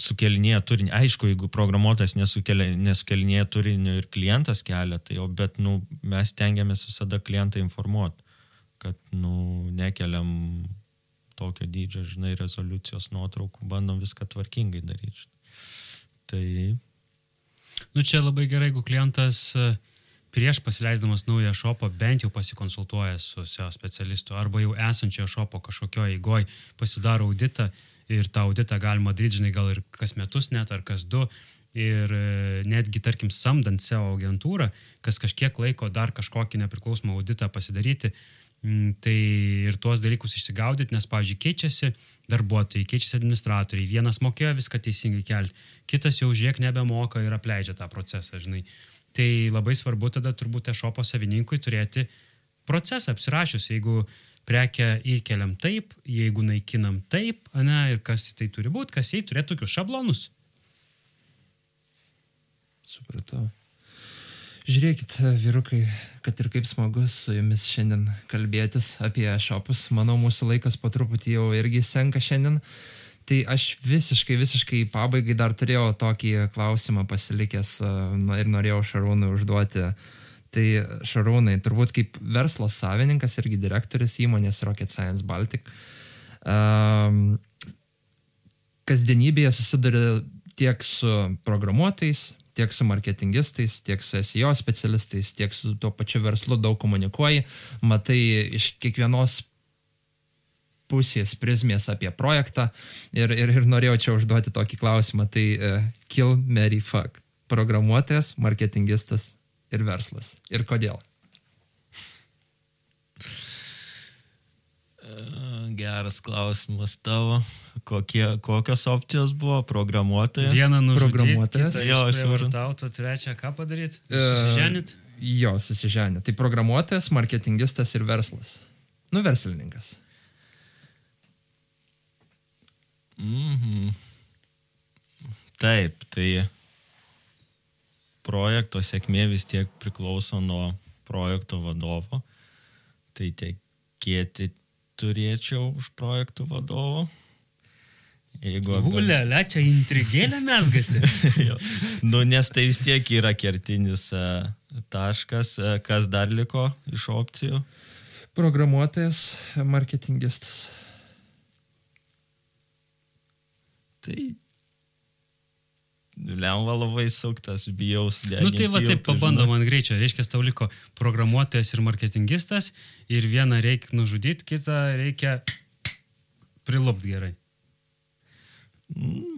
Speaker 3: sukelinėja turinį. Aišku, jeigu programuotojas nesukelinėja turinio ir klientas kelia, tai jau, bet nu, mes tengiamės visada klientą informuoti, kad nu, nekeliam tokio dydžio, žinai, rezoliucijos nuotraukų, bandom viską tvarkingai daryti. Tai.
Speaker 2: Nu, čia labai gerai, jeigu klientas uh prieš pasileisdamas naują šopą bent jau pasikonsultuoja su SEO specialistu arba jau esančio šopo kažkokio eigoj pasidaro auditą ir tą auditą galima daryti, žinai, gal ir kas metus net ar kas du. Ir e, netgi, tarkim, samdant SEO agentūrą, kas kažkiek laiko dar kažkokį nepriklausomą auditą pasidaryti, tai ir tuos dalykus išsigaudyti, nes, pavyzdžiui, keičiasi darbuotojai, keičiasi administratoriai, vienas mokėjo viską teisingai kelti, kitas jau žiek nebemoka ir apleidžia tą procesą, žinai. Tai labai svarbu tada turbūt e-shopo savininkui turėti procesą apsirašius, jeigu prekę įkeliam taip, jeigu naikinam taip, ne, ir kas tai turi būti, kas jai turėtų tokius šablonus.
Speaker 4: Supratau. Žiūrėkit, vyrukai, kad ir kaip smagu su jumis šiandien kalbėtis apie šopus. Manau, mūsų laikas po truputį jau irgi senka šiandien. Uh, Tai aš visiškai, visiškai pabaigai dar turėjau tokį klausimą pasilikęs ir norėjau Šarūnui užduoti. Tai Šarūnai, turbūt kaip verslo savininkas irgi direktorius įmonės Rocket Science Baltic, um, kasdienybėje susiduria tiek su programuotojais, tiek su marketingistais, tiek su SEO specialistais, tiek su tuo pačiu verslu daug komunikuoji, matai iš kiekvienos pusės prizmės apie projektą ir, ir, ir norėjau čia užduoti tokį klausimą. Tai uh, kill, marry, fuck. Programuotojas, marketingistas ir verslas. Ir kodėl?
Speaker 3: E, geras klausimas tavo. Kokie, kokios opcijos buvo? Programuotojas?
Speaker 2: Vieną
Speaker 4: programuotojas.
Speaker 2: Jo, aš jau. Trečią ką padaryti? E, susiženit? Uh,
Speaker 4: jo, susiženit. Tai programuotojas, marketingistas ir verslas. Nu, verslininkas.
Speaker 3: Mhm. Taip, tai projekto sėkmė vis tiek priklauso nuo projekto vadovo. Tai tekėti turėčiau už projektų vadovo.
Speaker 2: Jeigu... Ulelė, čia intrigėlė mesgasi.
Speaker 3: nu, nes tai vis tiek yra kertinis uh, taškas. Uh, kas dar liko iš opcijų?
Speaker 4: Programuotojas, marketingistas.
Speaker 3: Tai Lemva labai suktas, bijau sudėti.
Speaker 2: Nu tai va taip pabandom ant greičio. Reiškia, tau liko programuotojas ir marketingistas ir vieną reikia nužudyti, kitą reikia prilupt gerai.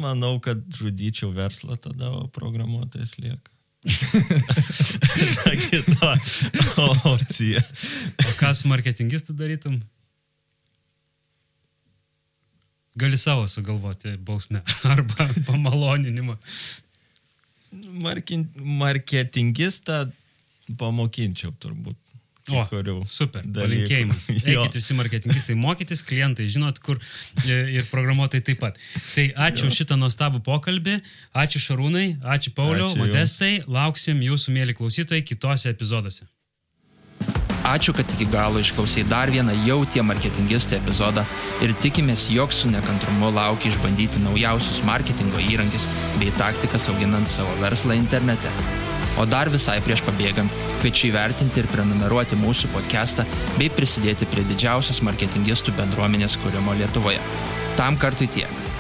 Speaker 3: Manau, kad žudyčiau verslą tada, o programuotojas lieka. Ta kita opcija.
Speaker 2: O ką su marketingistu darytum? Gali savo sugalvoti bausmę arba pamaloninimą.
Speaker 3: Markin, marketingistą pamokinčiau turbūt.
Speaker 2: O, super,
Speaker 3: dalykų.
Speaker 2: palinkėjimas. Eikit visi marketingistai, mokytis, klientai, žinot, kur e, ir programuotojai taip pat. Tai ačiū už šitą nuostabų pokalbį, ačiū Šarūnai, ačiū Pauliau,
Speaker 3: Ačiū jums.
Speaker 2: Modestai, lauksim jūsų mėly klausytojai kitose epizoduose.
Speaker 4: Ačiū, kad iki galo išklausai dar vieną jau tie marketingistai epizodą ir tikimės, jog su nekantrumu laukia išbandyti naujausius marketingo įrankius bei taktikas auginant savo verslą internete. O dar visai prieš pabėgant, kviečiu įvertinti ir prenumeruoti mūsų podcastą bei prisidėti prie didžiausios marketingistų bendruomenės kūrimo Lietuvoje. Tam kartui tiek.